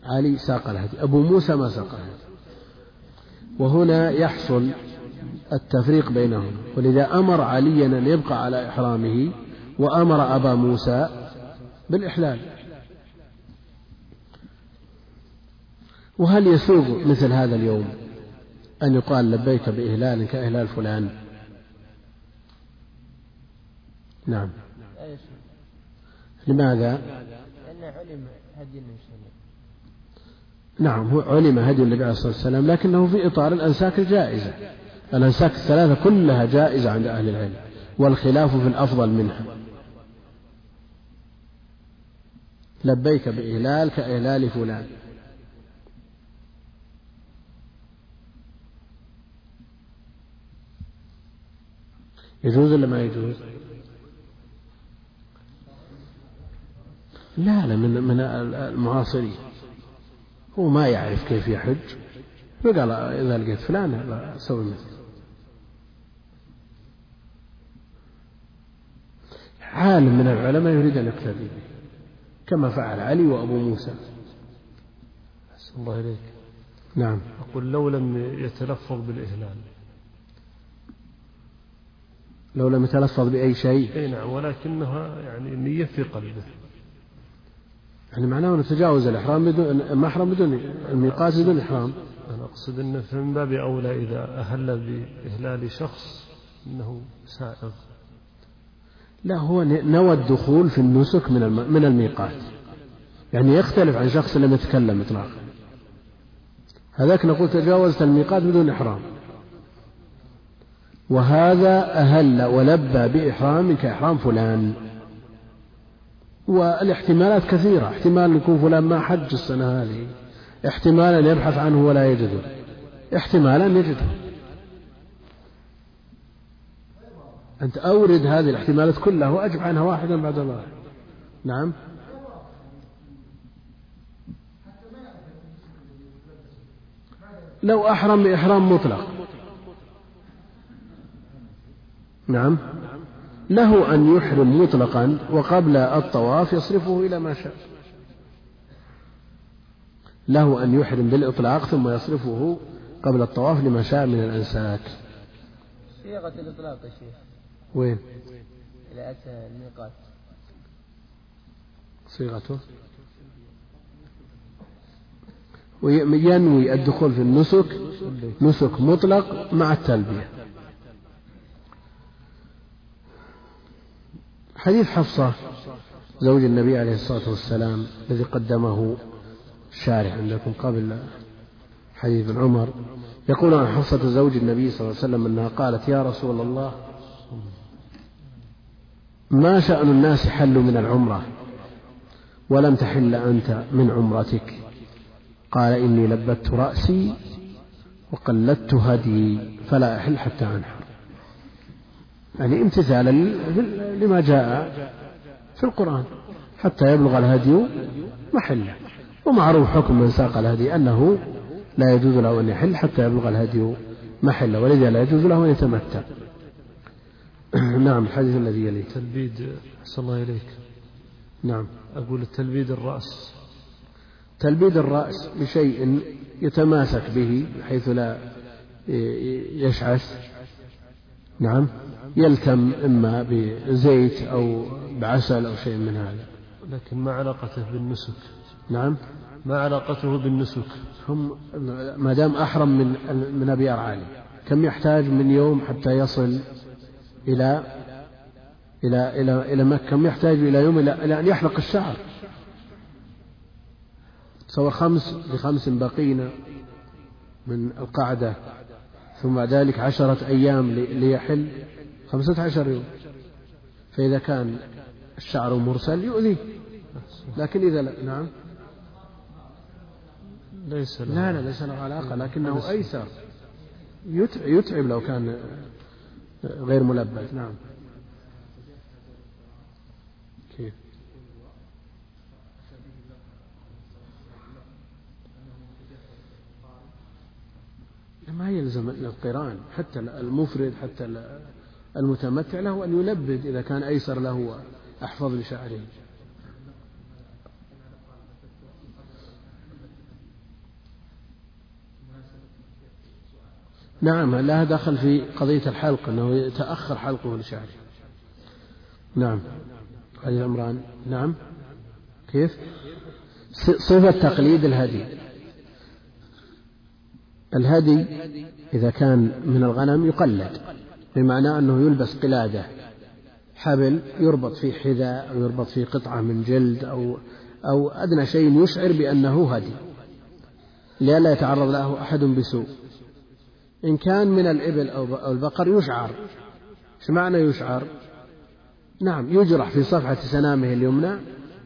علي ساق الهدي. أبو موسى ما ساق الهدي. وهنا يحصل التفريق بينهم. ولذا أمر عليا أن يبقى على إحرامه وأمر أبا موسى بالإحلال. وهل يسوغ مثل هذا اليوم أن يقال لبيك بإهلال كإهلال فلان؟ نعم. لماذا؟ لأنه علم هدي النبي نعم هو علم هدي النبي عليه الصلاة والسلام لكنه في إطار الأنساك الجائزة. الأنساك الثلاثة كلها جائزة عند أهل العلم والخلاف في الأفضل منها. لبيك بإهلال كإهلال فلان. يجوز ولا ما يجوز؟ لا لا من من المعاصرين. هو ما يعرف كيف يحج. فقال إذا لقيت فلان سوي مثل عالم من العلماء يريد أن يقتدي به. كما فعل علي وأبو موسى. أحسن الله إليك. نعم. أقول لو لم يتلفظ بالإهلال. لو لم يتلفظ بأي شيء. أي نعم ولكنها يعني النية في قلبه. يعني معناه أنه تجاوز الإحرام بدون محرم بدون الميقات بدون إحرام. أنا أقصد أنه من باب أولى إذا أهل بإهلال شخص أنه سائغ. لا هو نوى الدخول في النسك من من الميقات. يعني يختلف عن شخص لم يتكلم إطلاقا. هذاك نقول تجاوزت الميقات بدون إحرام. وهذا أهل ولبى بإحرام كإحرام فلان. والاحتمالات كثيرة. احتمال يكون فلان ما حج السنة هذه. احتمال أن يبحث عنه ولا يجده. احتمال أن يجده. أنت أورد هذه الاحتمالات كلها وأجب عنها واحدا بعد الآخر نعم. لو أحرم بإحرام مطلق. نعم. له أن يحرم مطلقا وقبل الطواف يصرفه إلى ما شاء. له أن يحرم بالإطلاق ثم يصرفه قبل الطواف لما شاء من الأنساك. صيغة الإطلاق يا شيخ. وين؟ إلى أتى الميقات. صيغته؟ وينوي الدخول في النسك نسك مطلق مع التلبية. حديث حفصة زوج النبي عليه الصلاة والسلام الذي قدمه الشارح عندكم قبل حديث ابن عمر. يقول عن حفصة زوج النبي صلى الله عليه وسلم أنها قالت يا رسول الله ما شأن الناس حلوا من العمرة؟ ولم تحل أنت من عمرتك. قال إني لبت رأسي وقلدت هدي فلا أحل حتى أنحر. يعني امتثالا لما جاء في القرآن. حتى يبلغ الهدي محله ومعروف حكم من ساق الهدي أنه لا يجوز له أن يحل حتى يبلغ الهدي محله ولذا لا يجوز له أن يتمتع. نعم الحديث الذي يليه. تلبيد أحسن الله إليك. نعم. أقول تلبيد الرأس. تلبيد الرأس بشيء يتماسك به بحيث لا يشعث. نعم. يلتم إما بزيت أو بعسل أو شيء من هذا. لكن ما علاقته بالنسك. نعم. ما علاقته بالنسك. هم ما دام أحرم من من أبيار عالي كم يحتاج من يوم حتى يصل إلى إلى إلى إلى مكة؟ كم يحتاج إلى يوم إلى, إلى أن يحلق الشعر؟ تصور خمس بخمس بقينا من القعدة ثم بعد ذلك عشرة أيام ليحل. خمسة عشر يوم. فإذا كان الشعر مرسل يؤذيه. لكن إذا لا نعم. ليس له. لا لا ليس له علاقة لكنه أيسر. يتعب لو كان غير ملبس. نعم. كيف؟ ما يلزم القرآن حتى المفرد حتى المتمتع له أن يلبد إذا كان أيسر له أحفظ لشعره. نعم لها دخل في قضية الحلق أنه يتأخر حلقه لشعره. نعم. حديث عمران؟ نعم. كيف؟ صفة تقليد الهدي. الهدي إذا كان من الغنم يقلد. بمعنى أنه يلبس قلادة. حبل يربط فيه حذاء أو يربط فيه قطعة من جلد أو أو أدنى شيء يشعر بأنه هدي لئلا يتعرض له أحد بسوء. إن كان من الإبل أو البقر يشعر. إيش معنى يشعر؟ نعم يجرح في صفحة سنامه اليمنى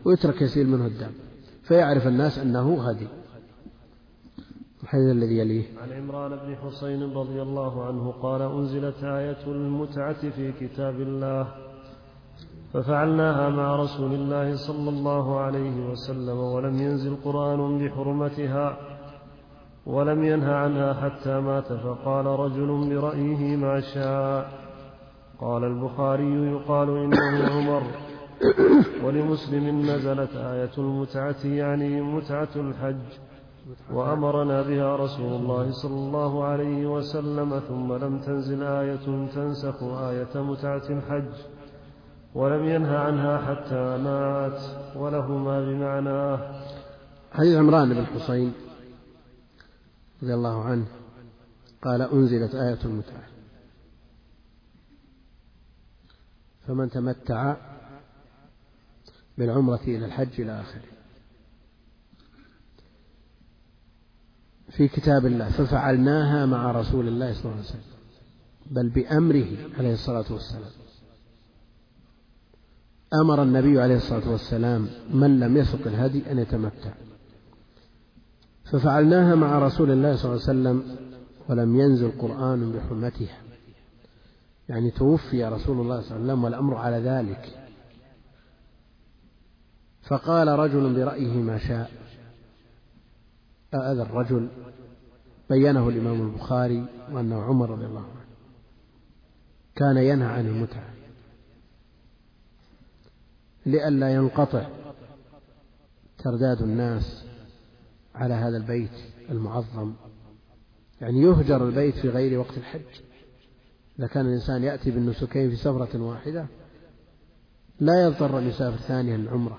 ويترك يسيل منه الدم. فيعرف الناس أنه هدي الحديث الذي يليه. عن عمران بن حسين رضي الله عنه قال أنزلت آية المتعة في كتاب الله ففعلناها مع رسول الله صلى الله عليه وسلم ولم ينزل قرآن بحرمتها ولم ينه عنها حتى مات فقال رجل برأيه ما شاء قال البخاري يقال إنه عمر ولمسلم نزلت آية المتعة يعني متعة الحج. وأمرنا بها رسول الله صلى الله عليه وسلم ثم لم تنزل آية تنسخ آية متعة الحج ولم ينه عنها حتى مات ولهما بمعناه حديث عمران بن حصين رضي الله عنه قال أنزلت آية المتعة. فمن تمتع بالعمرة إلى الحج إلى آخره. في كتاب الله ففعلناها مع رسول الله صلى الله عليه وسلم بل بأمره عليه الصلاة والسلام. أمر النبي عليه الصلاة والسلام من لم يسق الهدي أن يتمتع. ففعلناها مع رسول الله صلى الله عليه وسلم ولم ينزل قرآن بحرمتها. يعني توفي رسول الله صلى الله عليه وسلم والأمر على ذلك. فقال رجل برأيه ما شاء هذا الرجل؟ بينه الإمام البخاري وأنه عمر رضي الله عنه كان ينهى عن المتعة لئلا ينقطع ترداد الناس على هذا البيت المعظم. يعني يهجر البيت في غير وقت الحج. إذا كان الإنسان يأتي بالنسكين في سفرة واحدة لا يضطر أن يسافر ثانيا العمرة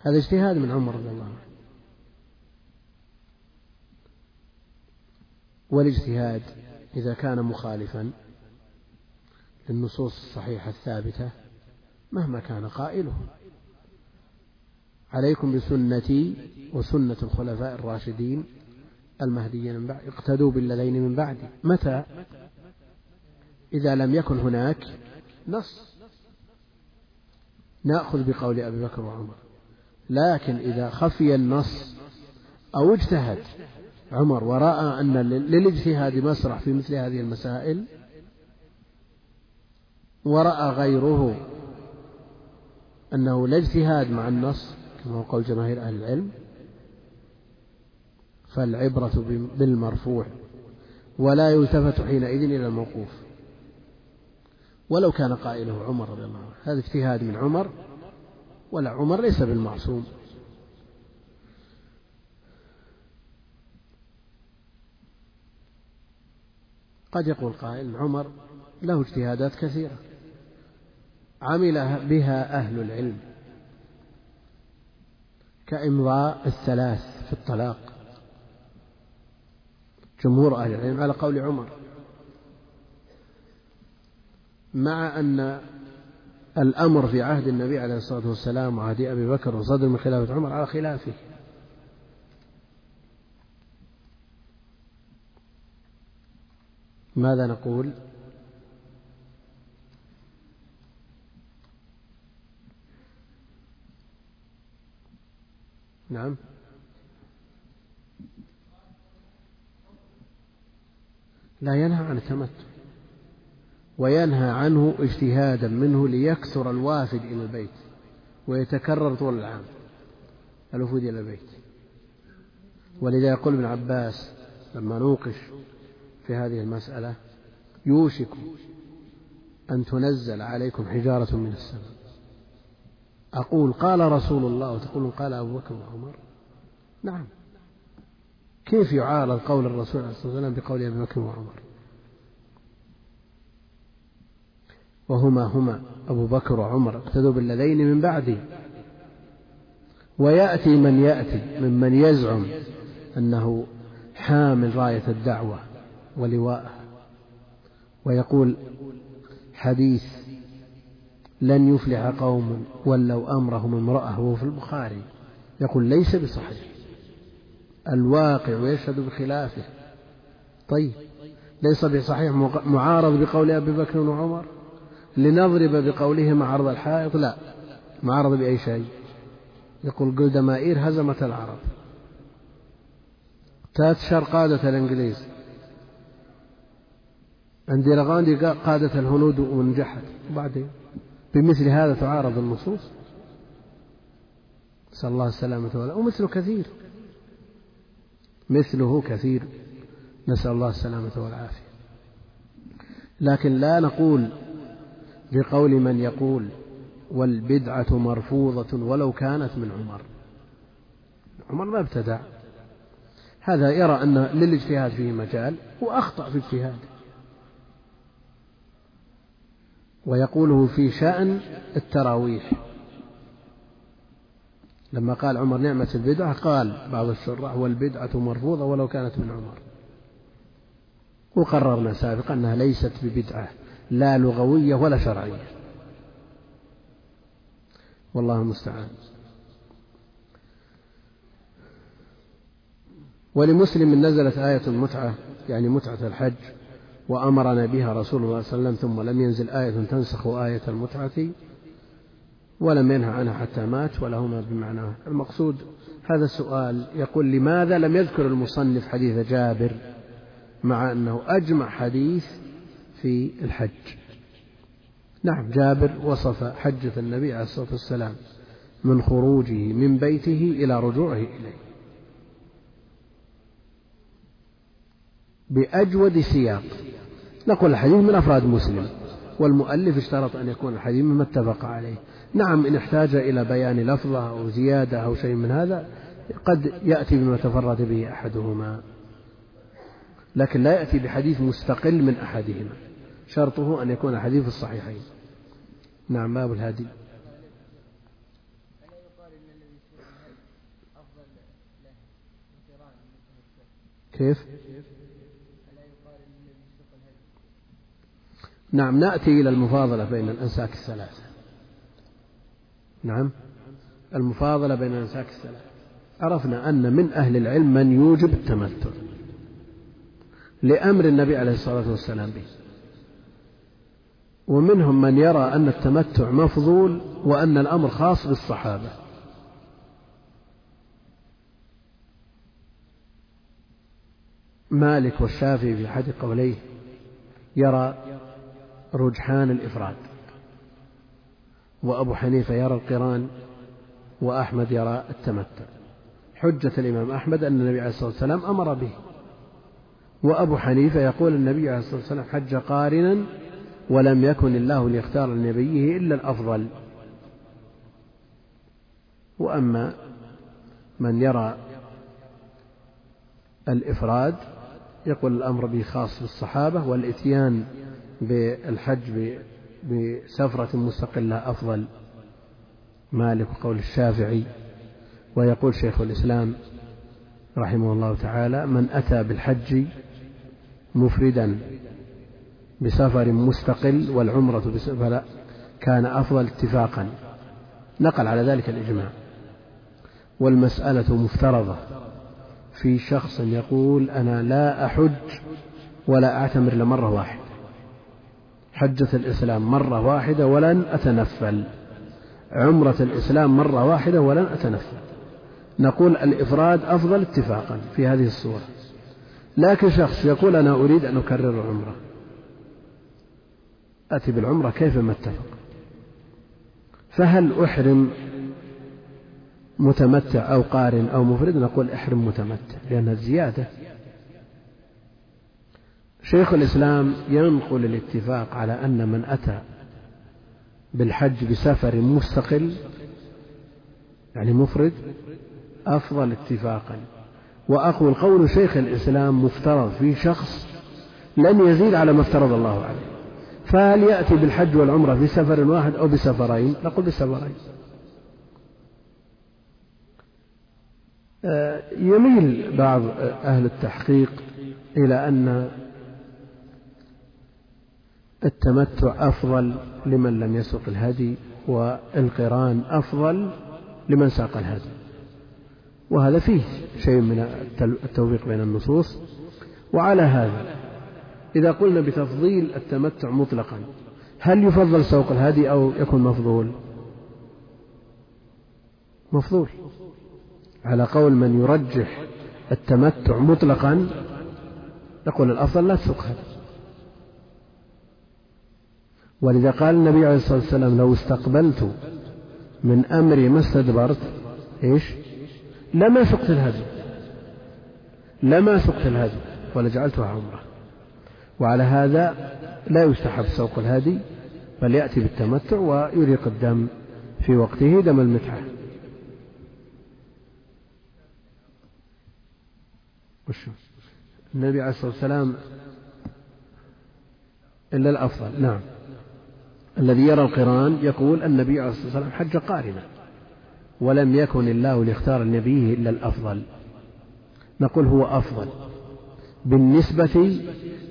هذا اجتهاد من عمر رضي الله عنه. والاجتهاد إذا كان مخالفا للنصوص الصحيحة الثابتة مهما كان قائله. عليكم بسنتي وسنة الخلفاء الراشدين المهديين من بعد اقتدوا بالذين من بعدي متى؟ إذا لم يكن هناك نص. نأخذ بقول أبي بكر وعمر. لكن إذا خفي النص أو اجتهد عمر ورأى أن للاجتهاد مسرح في مثل هذه المسائل؟ ورأى غيره أنه لا اجتهاد مع النص كما هو قول جماهير أهل العلم فالعبرة بالمرفوع ولا يلتفت حينئذ إلى الموقوف. ولو كان قائله عمر رضي الله عنه هذا اجتهاد من عمر ولا عمر ليس بالمعصوم. قد يقول قائل عمر له اجتهادات كثيرة عمل بها أهل العلم كإمضاء الثلاث في الطلاق. جمهور أهل العلم على قول عمر. مع أن الأمر في عهد النبي عليه الصلاة والسلام وعهد أبي بكر وصدر من خلافة عمر على خلافه. ماذا نقول؟ نعم. لا ينهى عن التمتع وينهى عنه اجتهادا منه ليكثر الوافد إلى البيت ويتكرر طول العام الوفود إلى البيت. ولذا يقول ابن عباس لما نوقش في هذه المسألة يوشك أن تنزل عليكم حجارة من السماء. أقول قال رسول الله وتقولون قال أبو بكر وعمر؟ نعم. كيف يعارض قول الرسول عليه الصلاة والسلام بقول أبي بكر وعمر؟ وهما هما أبو بكر وعمر اقتدوا بالذين من بعدي. ويأتي من يأتي ممن يزعم أنه حامل راية الدعوة. ولواءها ويقول حديث لن يفلح قوم ولوا أمرهم امرأة. وهو في البخاري. يقول ليس بصحيح. الواقع يشهد بخلافه. طيب ليس بصحيح معارض بقول أبي بكر وعمر؟ لنضرب بقولهما عرض الحائط؟ لا معارض بأي شيء. يقول جولدمائير هزمت العرب. تاتشر قادة الإنجليز. أنديرغاندي قادة الهنود ونجحت وبعدين بمثل هذا تعارض النصوص. نسأل الله السلامة والعافية. ومثله كثير. مثله كثير. نسأل الله السلامة والعافية. لكن لا نقول بقول من يقول والبدعة مرفوضة ولو كانت من عمر. عمر ما ابتدع. هذا يرى أن للاجتهاد فيه مجال وأخطأ في اجتهاده. ويقوله في شأن التراويح. لما قال عمر نعمة البدعة قال بعض الشراح والبدعة مرفوضة ولو كانت من عمر. وقررنا سابقا أنها ليست ببدعة لا لغوية ولا شرعية. والله المستعان. ولمسلم نزلت آية المتعة يعني متعة الحج. وأمرنا بها رسول الله صلى الله عليه وسلم ثم لم ينزل آية تنسخ آية المتعة ولم ينهى عنها حتى مات ولهما بمعناه المقصود. هذا السؤال يقول لماذا لم يذكر المصنف حديث جابر مع أنه أجمع حديث في الحج؟ نعم جابر وصف حجة النبي عليه الصلاة والسلام من خروجه من بيته إلى رجوعه إليه. بأجود سياق. نقول الحديث من أفراد مسلم والمؤلف اشترط أن يكون الحديث مما اتفق عليه. نعم إن احتاج إلى بيان لفظة أو زيادة أو شيء من هذا قد يأتي بما تفرد به أحدهما. لكن لا يأتي بحديث مستقل من أحدهما. شرطه أن يكون الحديث الصحيحين. نعم باب الهادي. كيف؟ نعم نأتي إلى المفاضلة بين الأنساك الثلاثة. نعم المفاضلة بين الأنساك الثلاثة. عرفنا أن من أهل العلم من يوجب التمتع لأمر النبي عليه الصلاة والسلام به. ومنهم من يرى أن التمتع مفضول وأن الأمر خاص بالصحابة. مالك والشافعي في أحد قوليه يرى رجحان الإفراد. وأبو حنيفة يرى القران وأحمد يرى التمتع. حجة الإمام أحمد أن النبي عليه الصلاة والسلام أمر به. وأبو حنيفة يقول النبي عليه الصلاة والسلام حج قارنا ولم يكن الله ليختار لنبيه إلا الأفضل. وأما من يرى الإفراد يقول الأمر به خاص بالصحابة والإتيان بالحج بسفرة مستقلة أفضل. مالك وقول الشافعي ويقول شيخ الإسلام رحمه الله تعالى من أتى بالحج مفردا بسفر مستقل والعمرة بسفر كان أفضل اتفاقا. نقل على ذلك الإجماع. والمسألة مفترضة. في شخص يقول أنا لا أحج ولا أعتمر إلا مرة واحدة. حجة الإسلام مرة واحدة ولن أتنفل. عمرة الإسلام مرة واحدة ولن أتنفل. نقول الإفراد أفضل اتفاقا في هذه الصورة. لكن شخص يقول أنا أريد أن أكرر العمرة أتي بالعمرة كيفما اتفق. فهل أحرم متمتع أو قارن أو مفرد؟ نقول أحرم متمتع لأنها زيادة شيخ الإسلام ينقل الاتفاق على أن من أتى بالحج بسفر مستقل يعني مفرد أفضل اتفاقا. وأقول قول شيخ الإسلام مفترض في شخص لن يزيد على ما افترض الله عليه. فهل يأتي بالحج والعمرة في سفر واحد أو بسفرين؟ نقول بسفرين. آه، يميل بعض أهل التحقيق إلى أن التمتع أفضل لمن لم يسق الهدي والقران أفضل لمن ساق الهدي. وهذا فيه شيء من التوفيق بين النصوص. وعلى هذا إذا قلنا بتفضيل التمتع مطلقا هل يفضل سوق الهدي أو يكون مفضول؟ مفضول. على قول من يرجح التمتع مطلقا يقول الأفضل لا تسوق هدي. ولذا قال النبي عليه الصلاة والسلام لو استقبلت من أمري ما استدبرت إيش؟ لما سقت الهدي. لما سقت الهدي ولجعلتها عمرة. وعلى هذا لا يستحب سوق الهدي بل يأتي بالتمتع ويريق الدم في وقته دم المتعة. وشو؟ النبي عليه الصلاة والسلام إلا الأفضل. نعم. الذي يرى القرآن يقول النبي عليه الصلاة والسلام حج قارنا ولم يكن الله ليختار لنبيه إلا الأفضل. نقول هو أفضل بالنسبة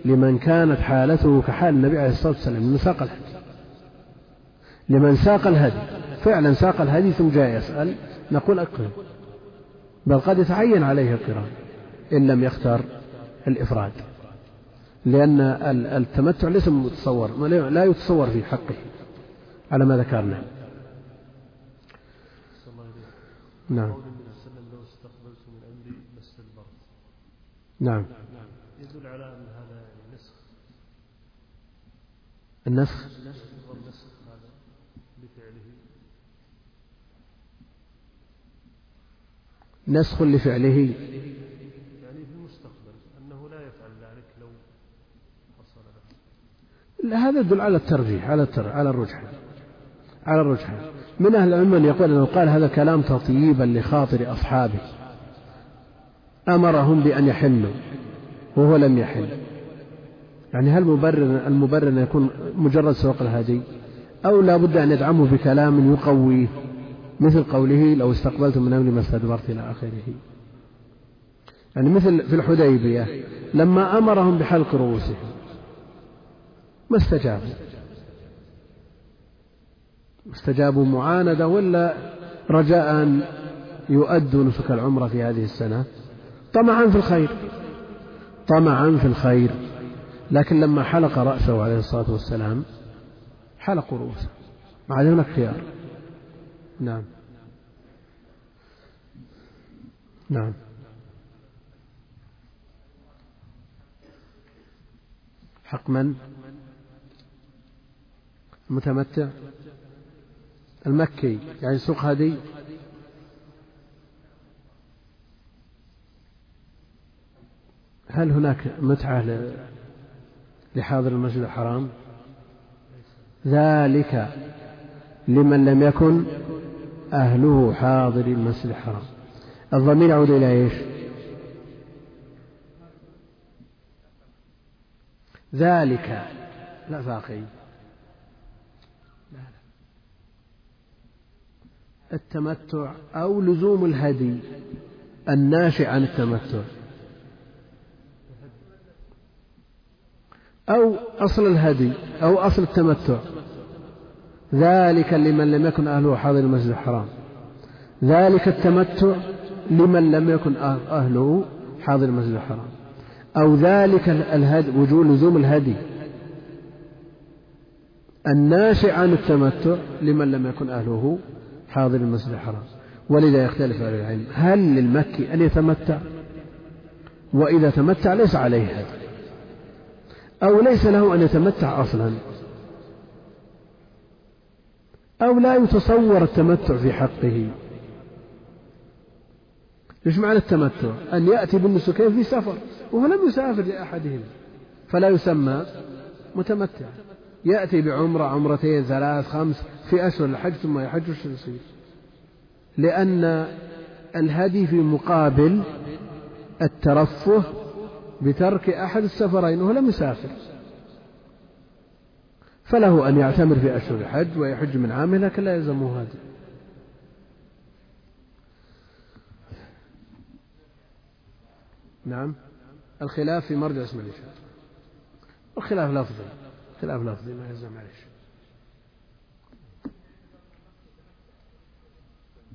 لمن كانت حالته كحال النبي عليه الصلاة والسلام من ساق الهدي. لمن ساق الهدي فعلا ساق الهدي ثم جاء يسأل نقول أقرن بل قد يتعين عليه القرآن إن لم يختار الإفراد. لأن التمتع ليس متصور لا يتصور في حقه على ما ذكرنا. نعم. نعم. يدل على أن هذا نسخ النسخ. والنسخ هذا لفعله نسخ لفعله. هذا يدل على الترجيح على التر... على الرجحان على الرجحان من أهل العلم من يقول أنه قال هذا كلام تطييبا لخاطر أصحابه. أمرهم بأن يحلوا وهو لم يحل يعني هل مبرر المبرر أن يكون مجرد سوق الهدي أو لا بد أن يدعمه بكلام يقويه مثل قوله لو استقبلت من أمري ما استدبرت إلى آخره. يعني مثل في الحديبية لما أمرهم بحلق رؤوسهم ما استجابوا؟ استجابوا معاندة ولا رجاء أن يؤدوا نسك العمرة في هذه السنة؟ طمعا في الخير. طمعا في الخير. لكن لما حلق رأسه عليه الصلاة والسلام حلقوا رؤوسه. ما عاد هناك خيار نعم. نعم. حق من؟ المتمتع المكي يعني سوق هدي هل هناك متعة لحاضر المسجد الحرام؟ ذلك لمن لم يكن أهله حاضر المسجد الحرام. الضمير يعود إلى إيش؟ ذلك. لا باقي. التمتع أو لزوم الهدي الناشئ عن التمتع. أو أصل الهدي أو أصل التمتع. ذلك لمن لم يكن أهله حاضر المسجد الحرام. ذلك التمتع لمن لم يكن أهله حاضر المسجد الحرام. أو ذلك الهدي وجود لزوم الهدي. الناشئ عن التمتع لمن لم يكن أهله حاضر المسجد الحرام. ولذا يختلف أهل العلم. هل للمكي أن يتمتع؟ وإذا تمتع ليس عليه هدي أو ليس له أن يتمتع أصلا. أو لا يتصور التمتع في حقه. إيش معنى التمتع؟ أن يأتي بالنسكين في سفر وهو لم يسافر لأحدهم. فلا يسمى متمتع. يأتي بعمرة عمرتين ثلاث خمس في أشهر الحج ثم يحج وش يصير؟ لأن الهدي في مقابل الترفه بترك أحد السفرين وهو لم يسافر. فله أن يعتمر في أشهر الحج ويحج من عامه لكن لا يلزمه هذا. نعم. الخلاف في مرجع اسم الإشارة. الخلاف لفظي خلاف لفظي ما يلزم معلش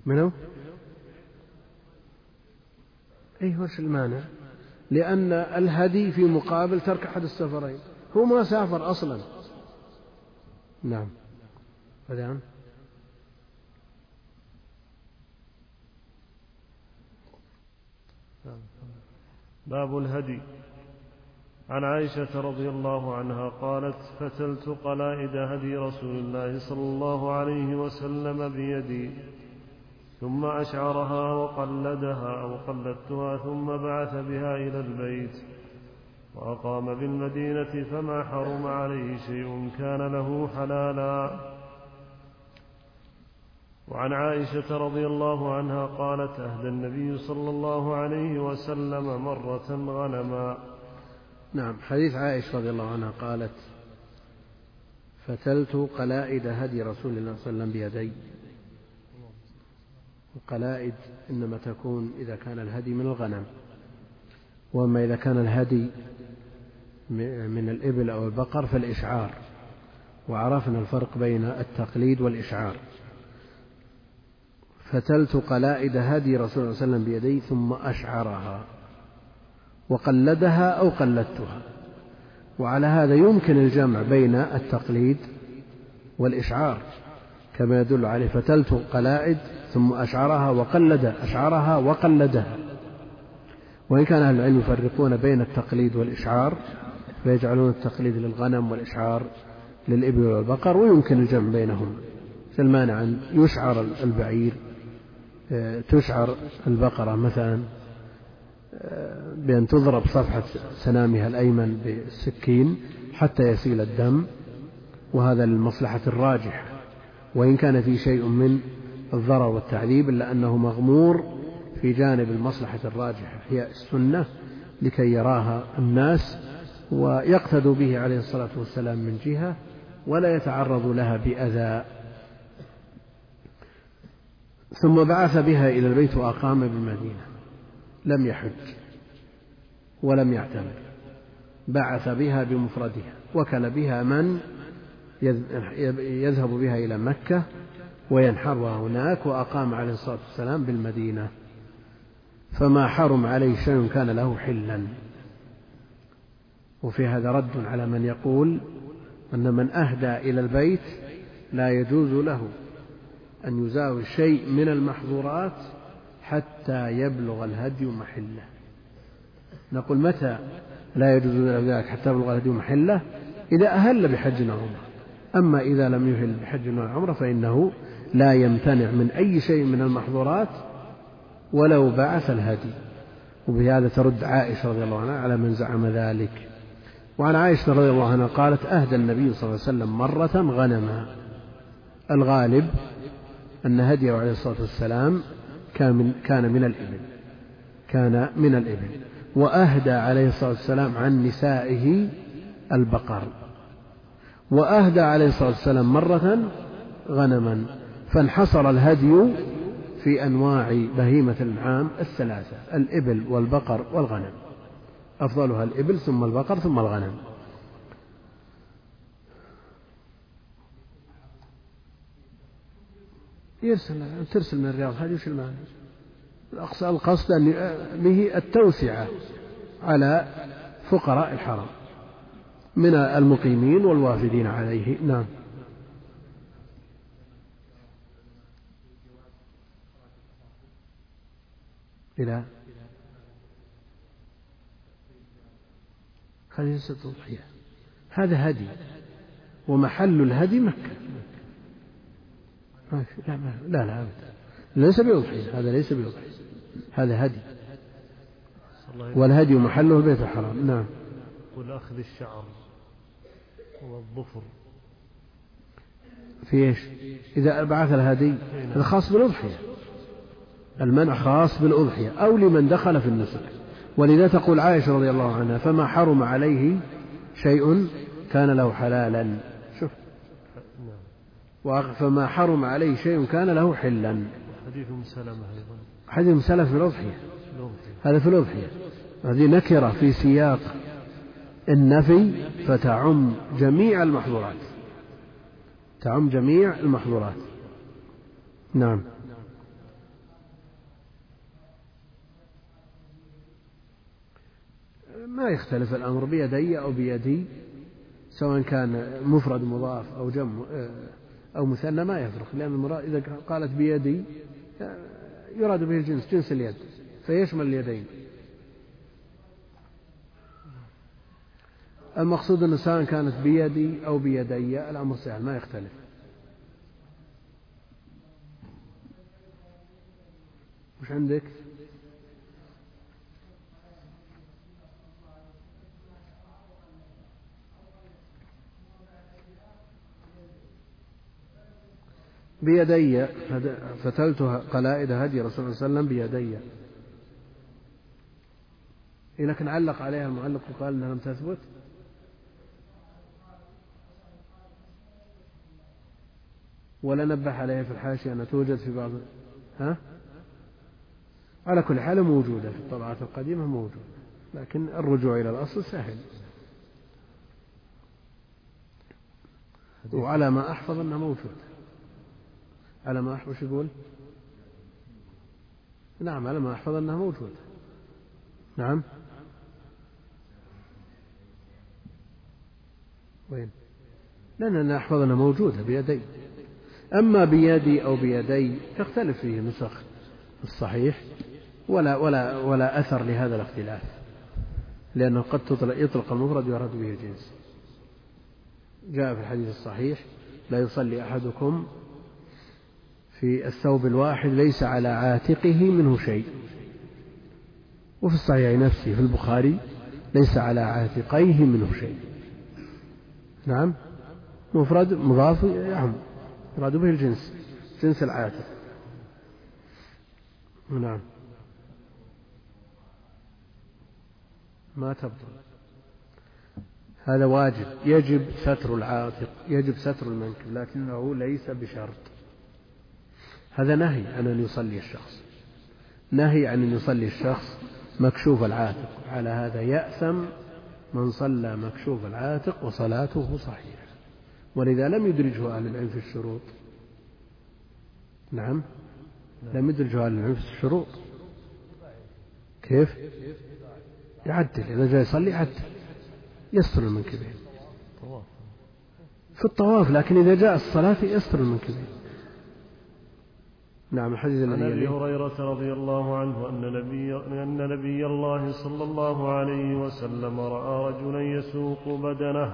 منو؟ أي وش المانع؟ لأن الهدي في مقابل ترك أحد السفرين. هو ما سافر أصلا. نعم. نعم باب الهدي. عن عائشة رضي الله عنها قالت فتلت قلائد هدي رسول الله صلى الله عليه وسلم بيدي ثم أشعرها وقلدها أو قلدتها ثم بعث بها إلى البيت وأقام بالمدينة فما حرم عليه شيء كان له حلالا. وعن عائشة رضي الله عنها قالت أهدى النبي صلى الله عليه وسلم مرة غنما. نعم حديث عائشة رضي الله عنها قالت فتلت قلائد هدي رسول الله صلى الله عليه وسلم بيدي. القلائد إنما تكون إذا كان الهدي من الغنم وأما إذا كان الهدي من الإبل أو البقر فالإشعار وعرفنا الفرق بين التقليد والإشعار. فتلت قلائد هدي رسول الله صلى الله عليه وسلم بيدي ثم أشعرها. وقلدها أو قلدتها. وعلى هذا يمكن الجمع بين التقليد والإشعار كما يدل عليه فتلت قلائد ثم أشعرها وقلد أشعرها وقلدها. وإن كان أهل العلم يفرقون بين التقليد والإشعار فيجعلون التقليد للغنم والإشعار للإبل والبقر ويمكن الجمع بينهم. المانع أن يشعر البعير آه، تشعر البقرة مثلا. بأن تضرب صفحة سنامها الأيمن بالسكين حتى يسيل الدم وهذا للمصلحة الراجحة. وإن كان في شيء من الضرر والتعذيب إلا أنه مغمور في جانب المصلحة الراجحة هي السنة لكي يراها الناس ويقتدوا به عليه الصلاة والسلام من جهة ولا يتعرض لها بأذى. ثم بعث بها إلى البيت وأقام بالمدينة. لم يحج ولم يعتمر بعث بها بمفردها وكل بها من يذهب بها إلى مكة وينحرها هناك وأقام عليه الصلاة والسلام بالمدينة. فما حرم عليه شيء كان له حلا. وفي هذا رد على من يقول أن من أهدى إلى البيت لا يجوز له أن يزاوج شيء من المحظورات حتى يبلغ الهدي محله. نقول متى لا يجوز له ذلك حتى يبلغ الهدي محله؟ إذا أهل بحج وعمرة. أما إذا لم يهل بحج وعمرة فإنه لا يمتنع من أي شيء من المحظورات ولو بعث الهدي. وبهذا ترد عائشة رضي الله عنها على من زعم ذلك. وعن عائشة رضي الله عنها قالت أهدى النبي صلى الله عليه وسلم مرة غنما. الغالب أن هديه عليه الصلاة والسلام كان من, كان من الإبل. كان من الإبل. وأهدى عليه الصلاة والسلام عن نسائه البقر. وأهدى عليه الصلاة والسلام مرة غنما. فانحصر الهدي في أنواع بهيمة الأنعام الثلاثة الإبل والبقر والغنم. أفضلها الإبل ثم البقر ثم الغنم. يرسل ترسل من الرياض. هذه وش المعنى؟ القصد أن به التوسعة على فقراء الحرم من المقيمين والوافدين عليه. نعم. إلى ليست تضحية هذا هدي ومحل الهدي مكة. لا لا لا أبدا. ليس بأضحية هذا ليس بأضحية هذا هدي. والهدي محله البيت الحرام. نعم. والأخذ الشعر والظفر. في إيش؟ إذا بعث الهدي هذا خاص بالأضحية. المنع خاص بالأضحية. أو لمن دخل في النسك. ولذا تقول عائشة رضي الله عنها فما حرم عليه شيء كان له حلالا. فما حرم عليه شيء كان له حلا. حديث أم سلمة أيضا. حديث أم سلمة في الأضحية هذا في الأضحية هذه نكرة في سياق النفي فتعم جميع المحظورات. تعم جميع المحظورات. نعم. ما يختلف الأمر بيدي أو بيدي سواء كان مفرد مضاف أو جمع أو مثنى ما يفرق لأن المراد إذا قالت بيدي يراد به الجنس جنس اليد فيشمل اليدين المقصود أن سواء كانت بيدي أو بيدي الأمر سهل ما يختلف وش عندك؟ بيدي فتلت قلائد هدي رسول الله صلى الله عليه وسلم بيدي. إيه لكن علق عليها المعلق وقال أنها لم تثبت؟ ولا نبه عليها في الحاشية أنها توجد في بعض ها؟ على كل حال موجودة في الطبعات القديمة موجودة. لكن الرجوع إلى الأصل سهل. وعلى ما أحفظ أنها موجودة. على ما أحفظ؟ يقول؟ نعم على ما أحفظ أنها موجودة. نعم. وين؟ لأن أنا أحفظ أنها موجودة بيدي. أما بيدي أو بيدي تختلف فيه نسخ الصحيح ولا ولا ولا أثر لهذا الاختلاف لأنه قد يطلق المفرد ويراد به الجنس. جاء في الحديث الصحيح لا يصلي أحدكم في الثوب الواحد ليس على عاتقه منه شيء. وفي الصحيح نفسه في البخاري ليس على عاتقيه منه شيء. نعم. مفرد مضاف يعم يراد به الجنس جنس العاتق. نعم. ما تبطل. هذا واجب. يجب ستر العاتق يجب ستر المنكب لكنه ليس بشرط. هذا نهي عن أن يصلي الشخص. نهي عن أن يصلي الشخص مكشوف العاتق. على هذا يأثم من صلى مكشوف العاتق وصلاته صحيحة. ولذا لم يدرجه أهل العلم في الشروط. نعم. لم يدرجه أهل العلم في الشروط. كيف؟ يعدل. إذا جاء يصلي يعدل. يستر المنكبين في الطواف. لكن إذا جاء الصلاة يستر المنكبين نعم الحديث عن أبي. هريرة رضي الله عنه أن نبي أن نبي الله صلى الله عليه وسلم رأى رجلا يسوق بدنه.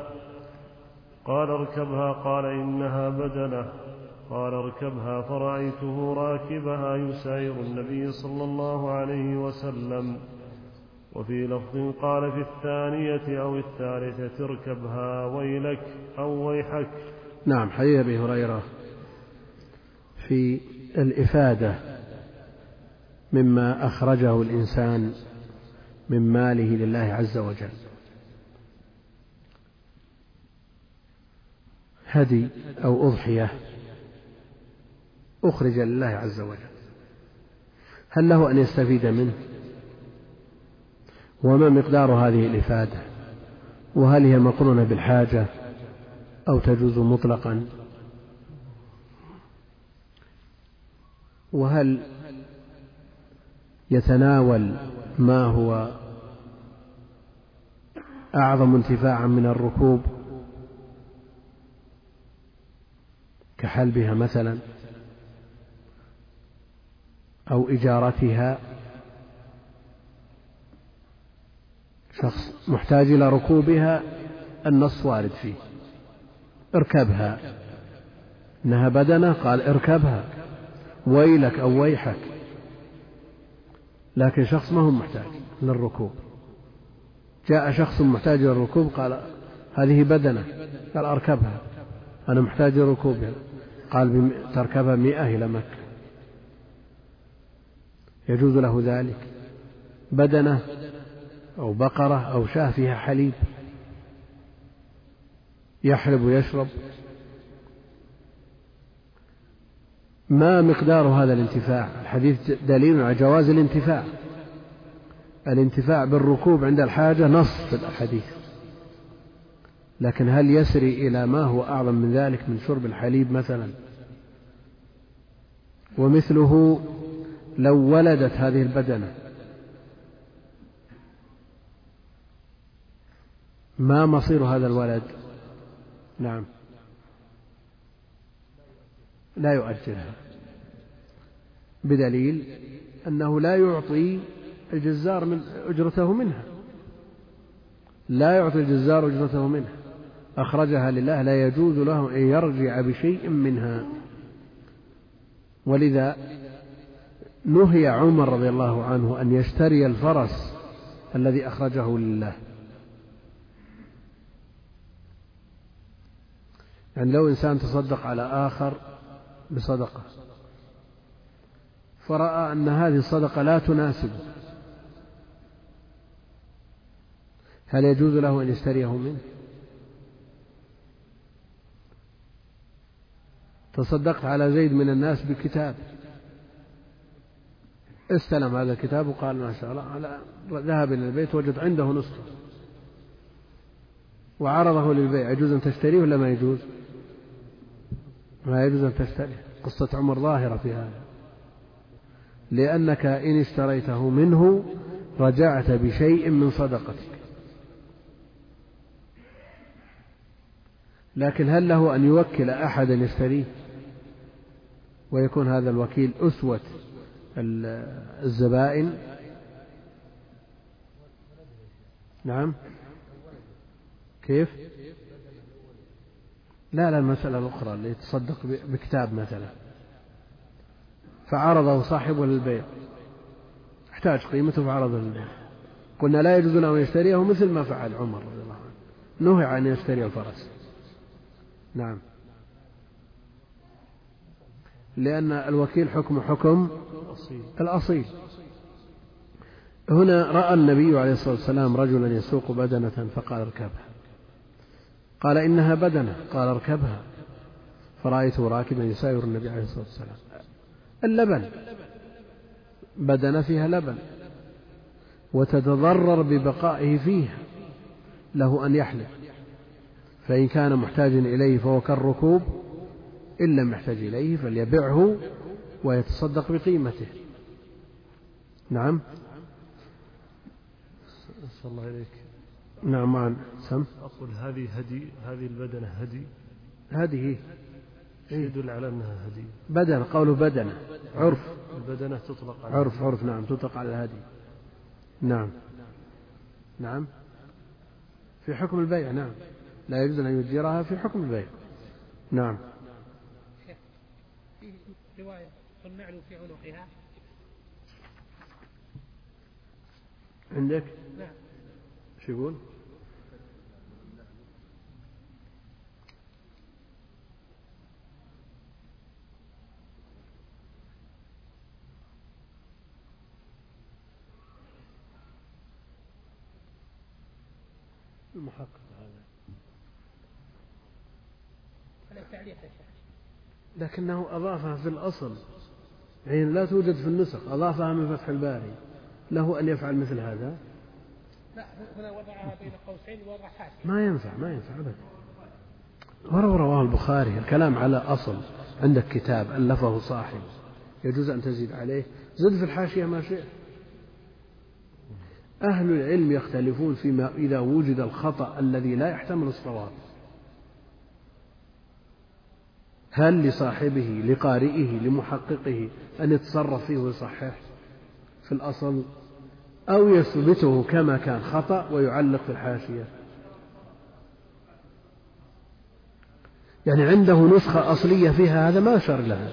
قال اركبها. قال إنها بدنة. قال اركبها. فرأيته راكبها يساير النبي صلى الله عليه وسلم. وفي لفظ قال في الثانية أو الثالثة اركبها ويلك أو ويحك. نعم حديث أبي هريرة في الإفادة مما أخرجه الإنسان من ماله لله عز وجل. هدي أو أضحية أخرج لله عز وجل. هل له أن يستفيد منه؟ وما مقدار هذه الإفادة؟ وهل هي مقرونة بالحاجة أو تجوز مطلقا؟ وهل يتناول ما هو أعظم انتفاعا من الركوب كحلبها مثلا أو إجارتها شخص محتاج إلى ركوبها النص وارد فيه اركبها إنها بدنة قال اركبها ويلك أو ويحك. لكن شخص ما هو محتاج للركوب. جاء شخص محتاج للركوب قال هذه بدنة. قال أركبها. أنا محتاج لركوبها قال. تركبها مئة إلى مكة. يجوز له ذلك. بدنة أو بقرة أو شاة فيها حليب. يحلب ويشرب. ما مقدار هذا الانتفاع؟ الحديث دليل على جواز الانتفاع. الانتفاع بالركوب عند الحاجة نص في الحديث. لكن هل يسري إلى ما هو أعظم من ذلك من شرب الحليب مثلا؟ ومثله لو ولدت هذه البدنة. ما مصير هذا الولد؟ نعم. لا يؤجلها بدليل أنه لا يعطي الجزار من أجرته منها. لا يعطي الجزار أجرته منها. أخرجها لله لا يجوز له أن يرجع بشيء منها. ولذا نهي عمر رضي الله عنه أن يشتري الفرس الذي أخرجه لله. يعني لو إنسان تصدق على آخر بصدقة فرأى أن هذه الصدقة لا تناسبه هل يجوز له أن يشتريه منه؟ تصدقت على زيد من الناس بكتاب استلم هذا الكتاب وقال ما شاء الله ذهب إلى البيت وجد عنده نسخة وعرضه للبيع يجوز أن تشتريه ولا ما يجوز؟ ما يجوز أن تشتريه قصة عمر ظاهرة في هذا. لأنك إن اشتريته منه رجعت بشيء من صدقتك. لكن هل له أن يوكل أحدا يشتريه؟ ويكون هذا الوكيل أسوة الزبائن؟ نعم. كيف؟ لا لا المسألة الأخرى اللي يتصدق بكتاب مثلا. فعرضه صاحبه للبيع. احتاج قيمته فعرضه للبيع. قلنا لا يجوز له أن يشتريه مثل ما فعل عمر رضي الله عنه. نهي عن يشتري الفرس. نعم. لأن الوكيل حكم حكم الأصيل. هنا رأى النبي عليه الصلاة والسلام رجلا يسوق بدنة فقال اركبها. قال إنها بدنة. قال اركبها. فرأيته راكبا يساير النبي عليه الصلاة والسلام. اللبن. بدنة فيها لبن. وتتضرر ببقائه فيها. له أن يحلب فإن كان محتاجا إليه فهو كالركوب. إن لم يحتاج إليه فليبعه ويتصدق بقيمته. نعم. أسأل الله إليك نعم معا سم. أقول هذه هدي هذه البدنة هدي. هذه يدل على أنها هدي؟ بدنة قوله بدنة عرف. البدنة تطلق على عرف عرف نعم تطلق على الهدي. نعم. نعم. في حكم البيع نعم. لا يجوز أن يديرها في حكم البيع. نعم. رواية والنعل في عنقها عندك؟ نعم. شو يقول؟ المحقق هذا. لكنه أضافها في الأصل. يعني لا توجد في النسخ أضافها من فتح الباري. له أن يفعل مثل هذا؟ لا هنا وضعها بين قوسين حاشية ما ينفع ما ينفع أبدا. ولو رواه البخاري الكلام على أصل عندك كتاب ألفه صاحب. يجوز أن تزيد عليه. زد في الحاشية ما شئت. أهل العلم يختلفون فيما إذا وجد الخطأ الذي لا يحتمل الصواب. هل لصاحبه لقارئه لمحققه أن يتصرف فيه ويصحح في الأصل أو يثبته كما كان خطأ ويعلق في الحاشية؟ يعني عنده نسخة أصلية فيها هذا ما أشار لها.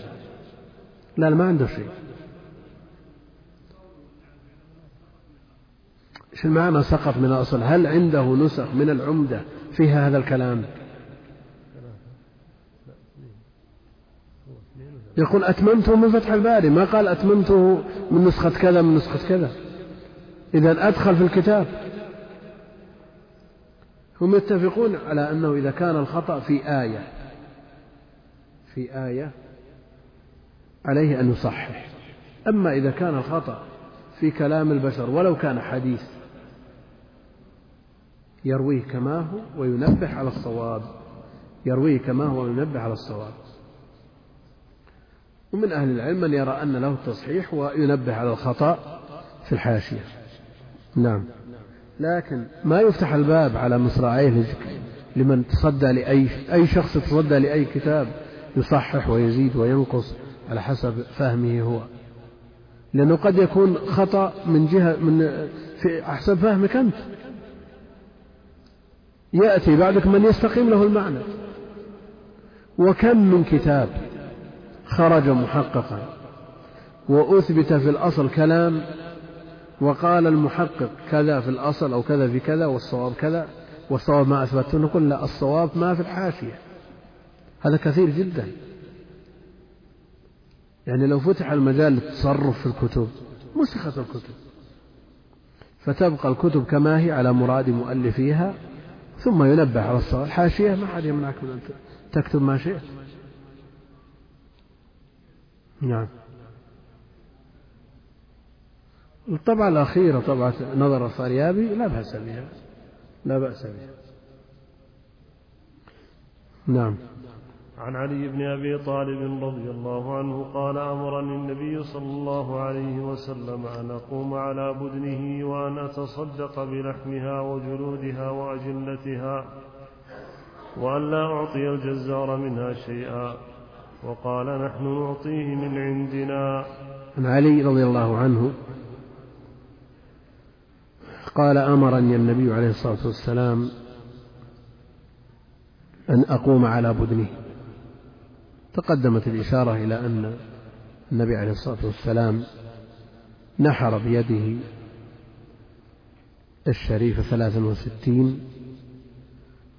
لا ما عنده شيء. إيش المعنى سقط من الأصل. هل عنده نسخ من العمدة فيها هذا الكلام؟ يقول أتممته من فتح الباري. ما قال أتممته من نسخة كذا من نسخة كذا. إذا أدخل في الكتاب. هم يتفقون على أنه إذا كان الخطأ في آية في آية عليه أن يصحح. أما إذا كان الخطأ في كلام البشر ولو كان حديث يرويه كما هو وينبه على الصواب. يرويه كما هو وينبه على الصواب. ومن أهل العلم من يرى أن له التصحيح وينبه على الخطأ في الحاشية. نعم. لكن ما يفتح الباب على مصراعيه لمن تصدى لأي أي شخص تصدى لأي كتاب يصحح ويزيد وينقص على حسب فهمه هو. لأنه قد يكون خطأ من جهة من في أحسن فهمك أنت. يأتي بعدك من يستقيم له المعنى. وكم من كتاب خرج محققا. وأثبت في الأصل كلام وقال المحقق كذا في الأصل أو كذا في كذا والصواب كذا والصواب ما أثبته نقول لا الصواب ما في الحاشية. هذا كثير جدا. يعني لو فتح المجال للتصرف في الكتب مسخت الكتب. فتبقى الكتب كما هي على مراد مؤلفيها ثم ينبه على الصواب الحاشية ما حد يمنعك من أن تكتب ما شئت. نعم. الطبعة الأخيرة طبعة نظر الفاريابي لا بأس بها. لا بأس بها. نعم. عن علي بن أبي طالب رضي الله عنه قال أمرني النبي صلى الله عليه وسلم أن أقوم على بدنه وأن أتصدق بلحمها وجلودها وأجلتها وأن لا أعطي الجزار منها شيئا وقال نحن نعطيه من عندنا. عن علي رضي الله عنه قال أمرني النبي عليه الصلاة والسلام أن أقوم على بدنه. تقدمت الإشارة إلى أن النبي عليه الصلاة والسلام نحر بيده الشريف ثلاثا وستين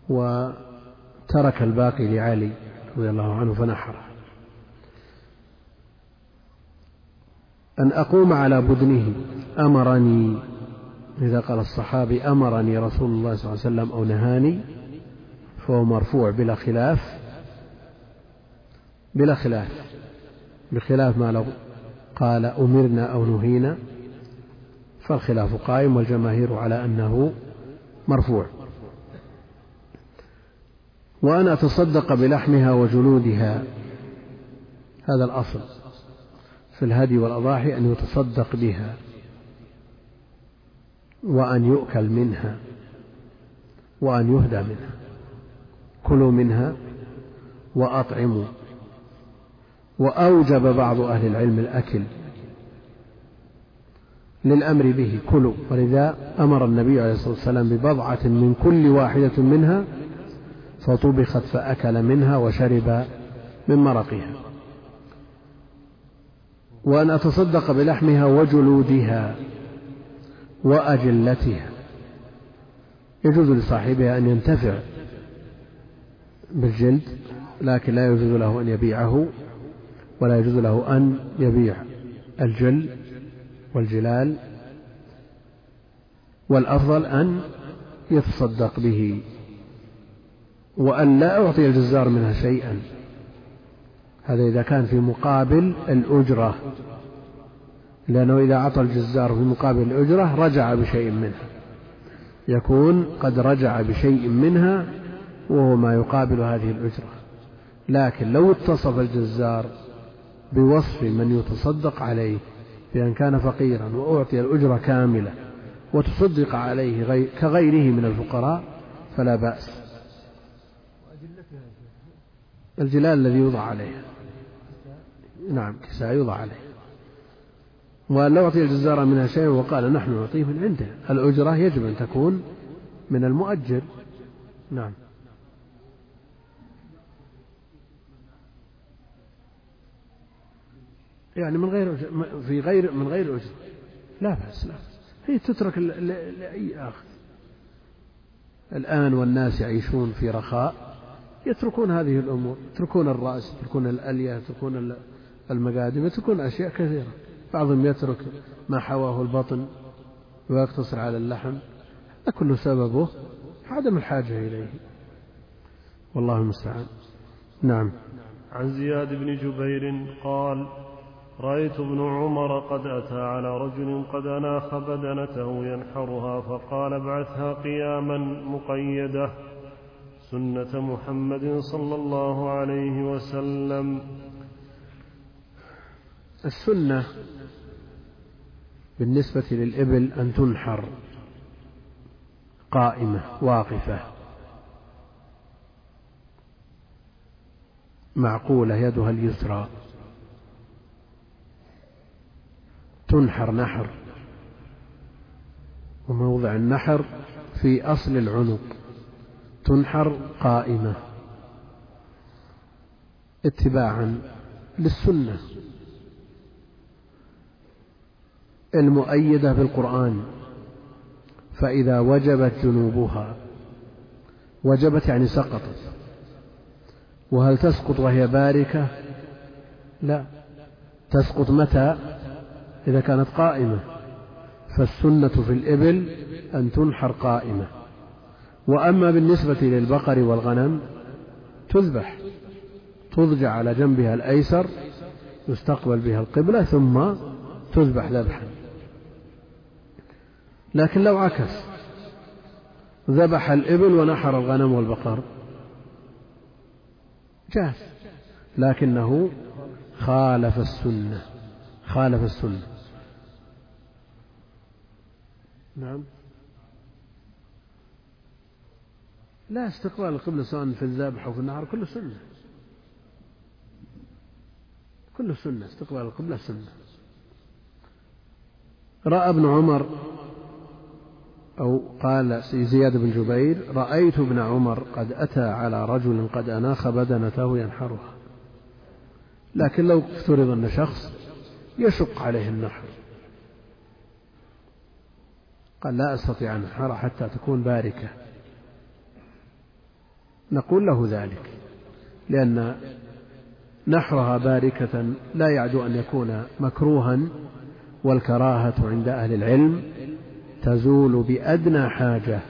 وترك الباقي لعلي رضي الله عنه فنحره أن أقوم على بدنه أمرني إذا قال الصحابي أمرني رسول الله صلى الله عليه وسلم أو نهاني فهو مرفوع بلا خلاف بلا خلاف بخلاف ما لو قال أمرنا أو نهينا فالخلاف قائم والجماهير على أنه مرفوع. وأن أتصدق بلحمها وجلودها هذا الأصل في الهدي والأضاحي أن يتصدق بها وأن يؤكل منها وأن يهدى منها. كلوا منها وأطعموا وأوجب بعض أهل العلم الأكل للأمر به كلوا. ولذا أمر النبي عليه الصلاة والسلام ببضعة من كل واحدة منها فطبخت فأكل منها وشرب من مرقها. وأن أتصدق بلحمها وجلودها وأجلتها. يجوز لصاحبها أن ينتفع بالجلد لكن لا يجوز له أن يبيعه ولا يجوز له أن يبيع الجل والجلال والأفضل أن يتصدق به وأن لا أعطي الجزار منها شيئا. هذا إذا كان في مقابل الأجرة لأنه إذا أعطى الجزار في مقابل الأجرة رجع بشيء منها. يكون قد رجع بشيء منها وهو ما يقابل هذه الأجرة. لكن لو اتصف الجزار بوصف من يتصدق عليه بأن كان فقيرا وأعطي الأجرة كاملة وتصدق عليه غير كغيره من الفقراء فلا بأس. الجلال الذي يوضع عليه. نعم كساء يوضع عليه. وأن لو أعطي الجزار منها شيء وقال نحن نعطيه من عنده. الأجرة يجب أن تكون من المؤجر. نعم. يعني من غير في غير من غير أجرة لا بأس لا هي تترك لأي آخر. الآن والناس يعيشون في رخاء يتركون هذه الأمور يتركون الرأس يتركون الألية يتركون المقادم يتركون أشياء كثيرة. بعضهم يترك ما حواه البطن ويقتصر على اللحم. هذا كل سببه عدم الحاجة إليه. والله المستعان. نعم. عن زياد بن جبير قال رأيت ابن عمر قد أتى على رجل قد أناخ بدنته ينحرها فقال ابعثها قياما مقيدة سنة محمد صلى الله عليه وسلم. السنة بالنسبة للإبل أن تنحر قائمة واقفة معقولة يدها اليسرى. تنحر نحر وموضع النحر في أصل العنق تنحر قائمة اتباعا للسنة المؤيدة بالقرآن فإذا وجبت جنوبها وجبت يعني سقطت وهل تسقط وهي باركة؟ لا تسقط متى؟ إذا كانت قائمة فالسنة في الإبل أن تنحر قائمة. وأما بالنسبة للبقر والغنم تذبح تضجع على جنبها الأيسر يستقبل بها القبلة ثم تذبح ذبحا. لكن لو عكس ذبح الإبل ونحر الغنم والبقر. جاز. لكنه خالف السنة خالف السنة. نعم. لا استقبال القبلة سواء في الذبح أو في النهر كله سنة. كله سنة استقبال القبلة سنة. رأى ابن عمر أو قال زياد بن جبير رأيت ابن عمر قد أتى على رجل قد أناخ بدنته ينحرها. لكن لو افترض أن شخص يشق عليه النحر قال لا أستطيع أن أنحر حتى تكون باركة. نقول له ذلك لأن نحرها باركة لا يعدو أن يكون مكروها والكراهة عند أهل العلم تزول بأدنى حاجة.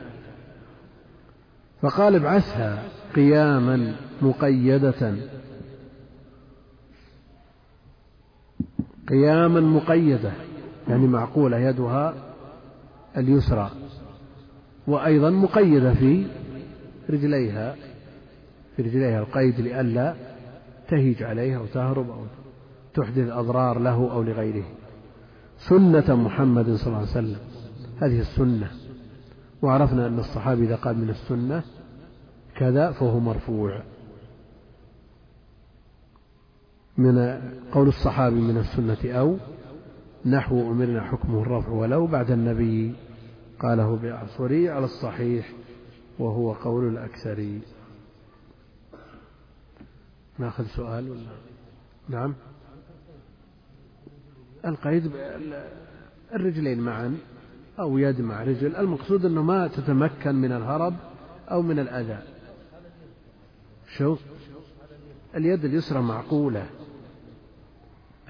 فقال ابعثها قياما مقيدة. قياما مقيدة يعني معقولة يدها اليسرى وأيضا مقيدة في رجليها في رجليها القيد لئلا تهيج عليه أو تهرب أو تحدث أضرار له أو لغيره. سنة محمد صلى الله عليه وسلم هذه السنة. وعرفنا أن الصحابي إذا قال من السنة كذا فهو مرفوع. من قول الصحابي من السنة أو نحو أمرنا حكمه الرفع ولو بعد النبي قاله بأعصري على الصحيح وهو قول الأكثر. ناخذ سؤال ولا؟ نعم. القيد الرجلين معا أو يد مع رجل. المقصود أنه ما تتمكن من الهرب أو من الأذى. شو؟ اليد اليسرى معقولة.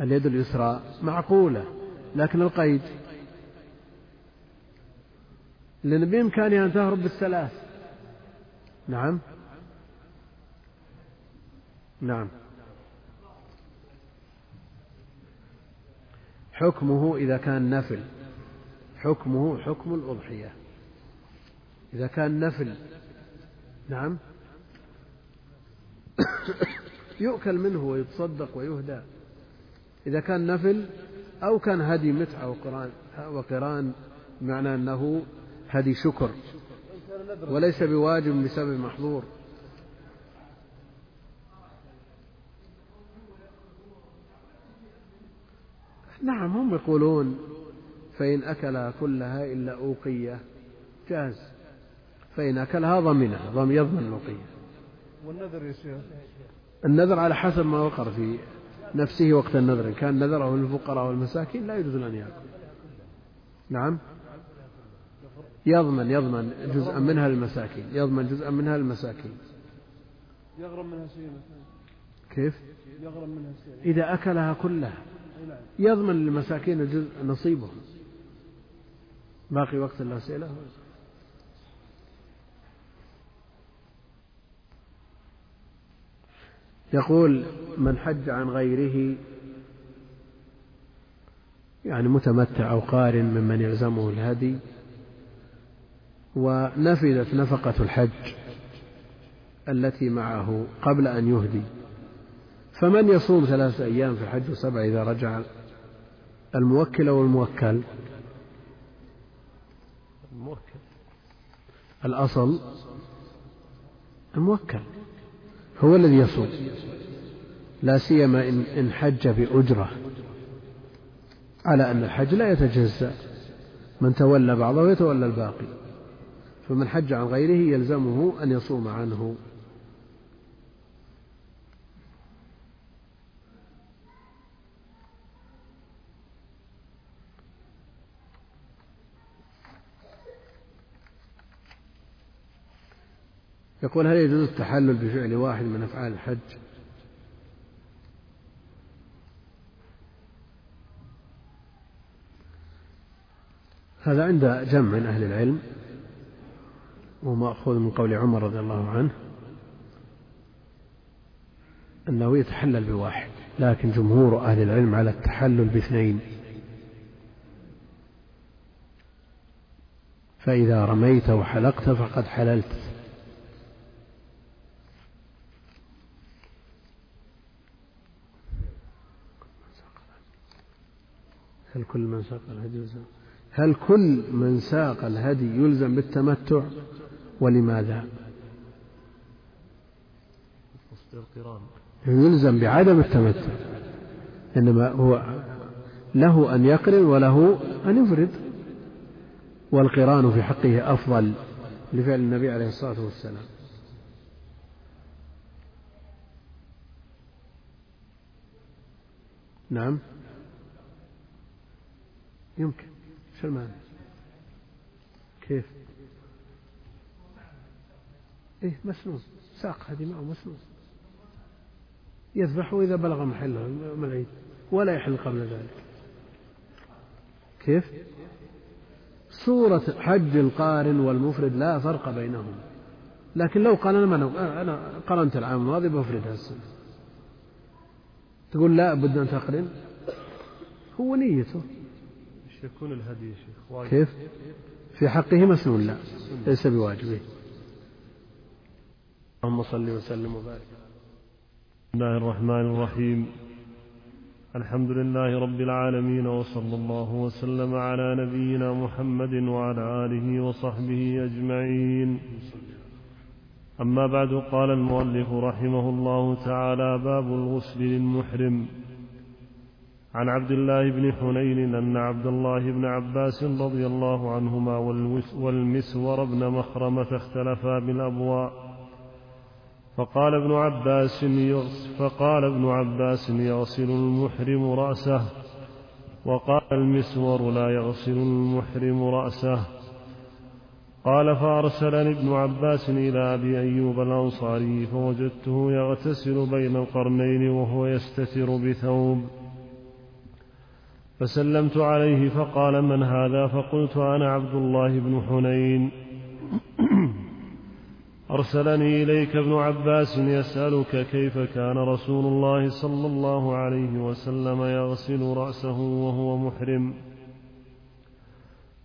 اليد اليسرى معقولة. لكن القيد. لأن بإمكانها أن تهرب بالثلاث. نعم. نعم. حكمه إذا كان نفل. حكمه حكم الأضحية. إذا كان نفل. نعم. يؤكل منه ويتصدق ويهدى. إذا كان نفل أو كان هدي متعة وقران وقران بمعنى أنه هدي شكر وليس بواجب بسبب محظور. نعم هم يقولون فإن أكلها كلها إلا أوقية جاز. فإن أكلها ضمنها ضم يضمن الأوقية والنذر يا شيخ؟ النذر على حسب ما وقر في نفسه وقت النذر. إن كان نذره للفقراء والمساكين لا يجوز أن يأكل. نعم؟ يضمن يضمن جزءا منها للمساكين. يضمن جزءا منها للمساكين. يغرم منها شيء كيف؟ يغرم منها شيء. إذا أكلها كلها. يضمن للمساكين الجزء نصيبهم. باقي وقت الأسئلة يقول من حج عن غيره يعني متمتع أو قارن ممن يلزمه الهدي ونفذت نفقة الحج التي معه قبل أن يهدي. فمن يصوم ثلاثة أيام في الحج وسبعة إذا رجع؟ الموكل أو الموكل؟ الموكل. الأصل الموكل. هو الذي يصوم. لا سيما إن إن حج بأجرة. على أن الحج لا يتجزأ. من تولى بعضه يتولى الباقي. فمن حج عن غيره يلزمه أن يصوم عنه. يقول هل يجوز التحلل بفعل واحد من أفعال الحج؟ هذا عند جمع من أهل العلم ومأخوذ من قول عمر رضي الله عنه أنه يتحلل بواحد لكن جمهور أهل العلم على التحلل باثنين. فإذا رميت وحلقت فقد حللت. هل كل من ساق الهدي يلزم؟ هل كل من ساق الهدي يلزم بالتمتع؟ ولماذا؟ يلزم بعدم التمتع إنما هو له أن يقرن وله أن يفرد والقران في حقه أفضل لفعل النبي عليه الصلاة والسلام. نعم. يمكن. شو المعنى؟ كيف؟ إيه مسنون. ساق هذه معه مسنون. يذبح إذا بلغ محله العيد ولا يحل قبل ذلك. كيف؟ صورة حج القارن والمفرد لا فرق بينهم. لكن لو قال أنا أنا قرنت العام الماضي بفرد هالسنة تقول لا بد أن تقرن. هو نيته. يكون الهدي يا شيخ. واجب. كيف؟ في حقه مسنون لا. ليس بواجبه اللهم صل وسلم وبارك بسم الله الرحمن الرحيم. الحمد لله رب العالمين وصلى الله وسلم على نبينا محمد وعلى آله وصحبه أجمعين. أما بعد قال المؤلف رحمه الله تعالى باب الغسل للمحرم. عن عبد الله بن حنين أن عبد الله بن عباس رضي الله عنهما والمسور بن مخرمة اختلفا بالأبواء فقال ابن عباس فقال ابن عباس يغسل المحرم رأسه. وقال المسور لا يغسل المحرم رأسه. قال فأرسلني ابن عباس إلى أبي أيوب الأنصاري فوجدته يغتسل بين القرنين وهو يستتر بثوب. فسلمت عليه فقال من هذا؟ فقلت أنا عبد الله بن حنين. أرسلني إليك ابن عباس يسألك كيف كان رسول الله صلى الله عليه وسلم يغسل رأسه وهو محرم.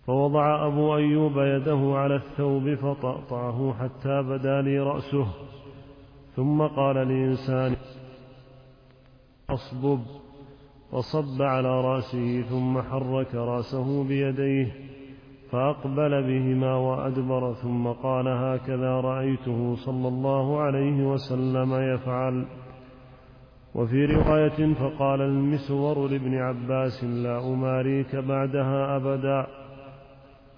فوضع أبو أيوب يده على الثوب فطأطعه حتى بدا لي رأسه. ثم قال لإنسان أصبب. وصب على رأسه ثم حرك رأسه بيديه فأقبل بهما وأدبر ثم قال هكذا رأيته صلى الله عليه وسلم يفعل. وفي رواية فقال المسور لابن عباس لا أماريك بعدها أبدا.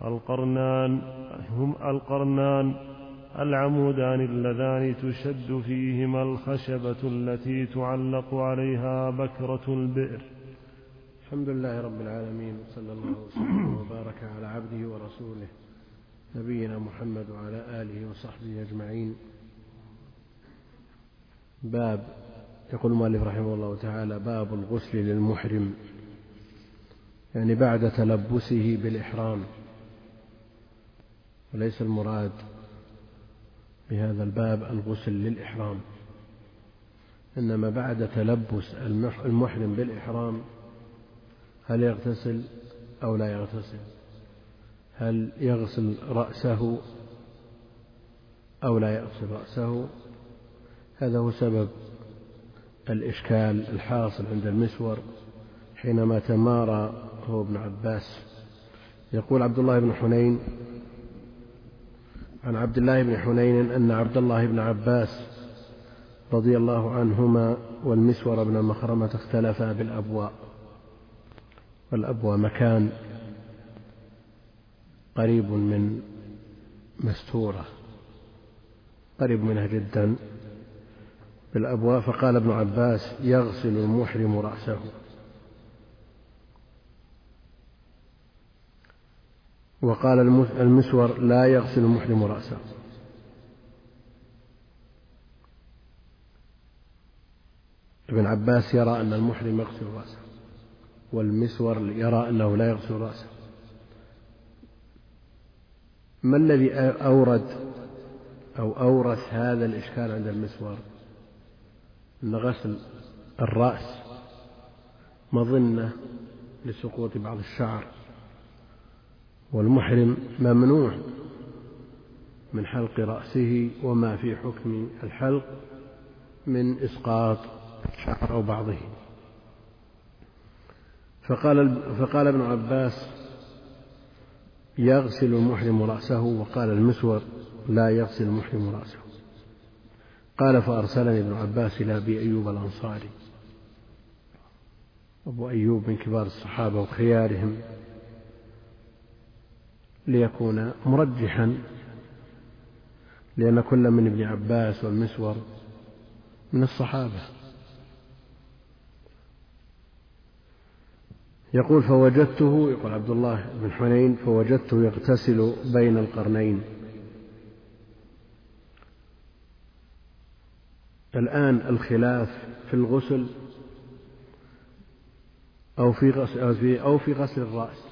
القرنان هم القرنان. العمودان اللذان تشد فيهما الخشبة التي تعلق عليها بكرة البئر. الحمد لله رب العالمين وصلى الله وسلم وبارك على عبده ورسوله نبينا محمد وعلى آله وصحبه أجمعين. باب يقول المؤلف رحمه الله تعالى باب الغسل للمحرم يعني بعد تلبسه بالإحرام. وليس المراد بهذا الباب الغسل للإحرام. إنما بعد تلبس المحرم بالإحرام هل يغتسل أو لا يغتسل؟ هل يغسل رأسه أو لا يغسل رأسه؟ هذا هو سبب الإشكال الحاصل عند المسور حينما تمارى هو ابن عباس. يقول عبد الله بن حنين عن عبد الله بن حنين أن عبد الله بن عباس رضي الله عنهما والمسور بن مخرمة اختلفا بالأبواء. والأبوى مكان قريب من مستورة قريب منها جدا. بالأبواء فقال ابن عباس يغسل المحرم رأسه. وقال المسور لا يغسل المحرم رأسه. ابن عباس يرى أن المحرم يغسل رأسه والمسور يرى أنه لا يغسل رأسه. ما الذي أورد أو أورث هذا الإشكال عند المسور؟ أن غسل الرأس مظنة لسقوط بعض الشعر. والمحرم ممنوع من حلق رأسه وما في حكم الحلق من إسقاط شعر أو بعضه. فقال, فقال ابن عباس يغسل المحرم رأسه وقال المسور لا يغسل المحرم رأسه. قال فأرسلني ابن عباس إلى أبي أيوب الأنصاري. أبو أيوب من كبار الصحابة وخيارهم. ليكون مرجحا لأن كل من ابن عباس والمسور من الصحابة. يقول فوجدته يقول عبد الله بن حنين فوجدته يغتسل بين القرنين. الآن الخلاف في الغسل أو في غسل أو في غسل الرأس.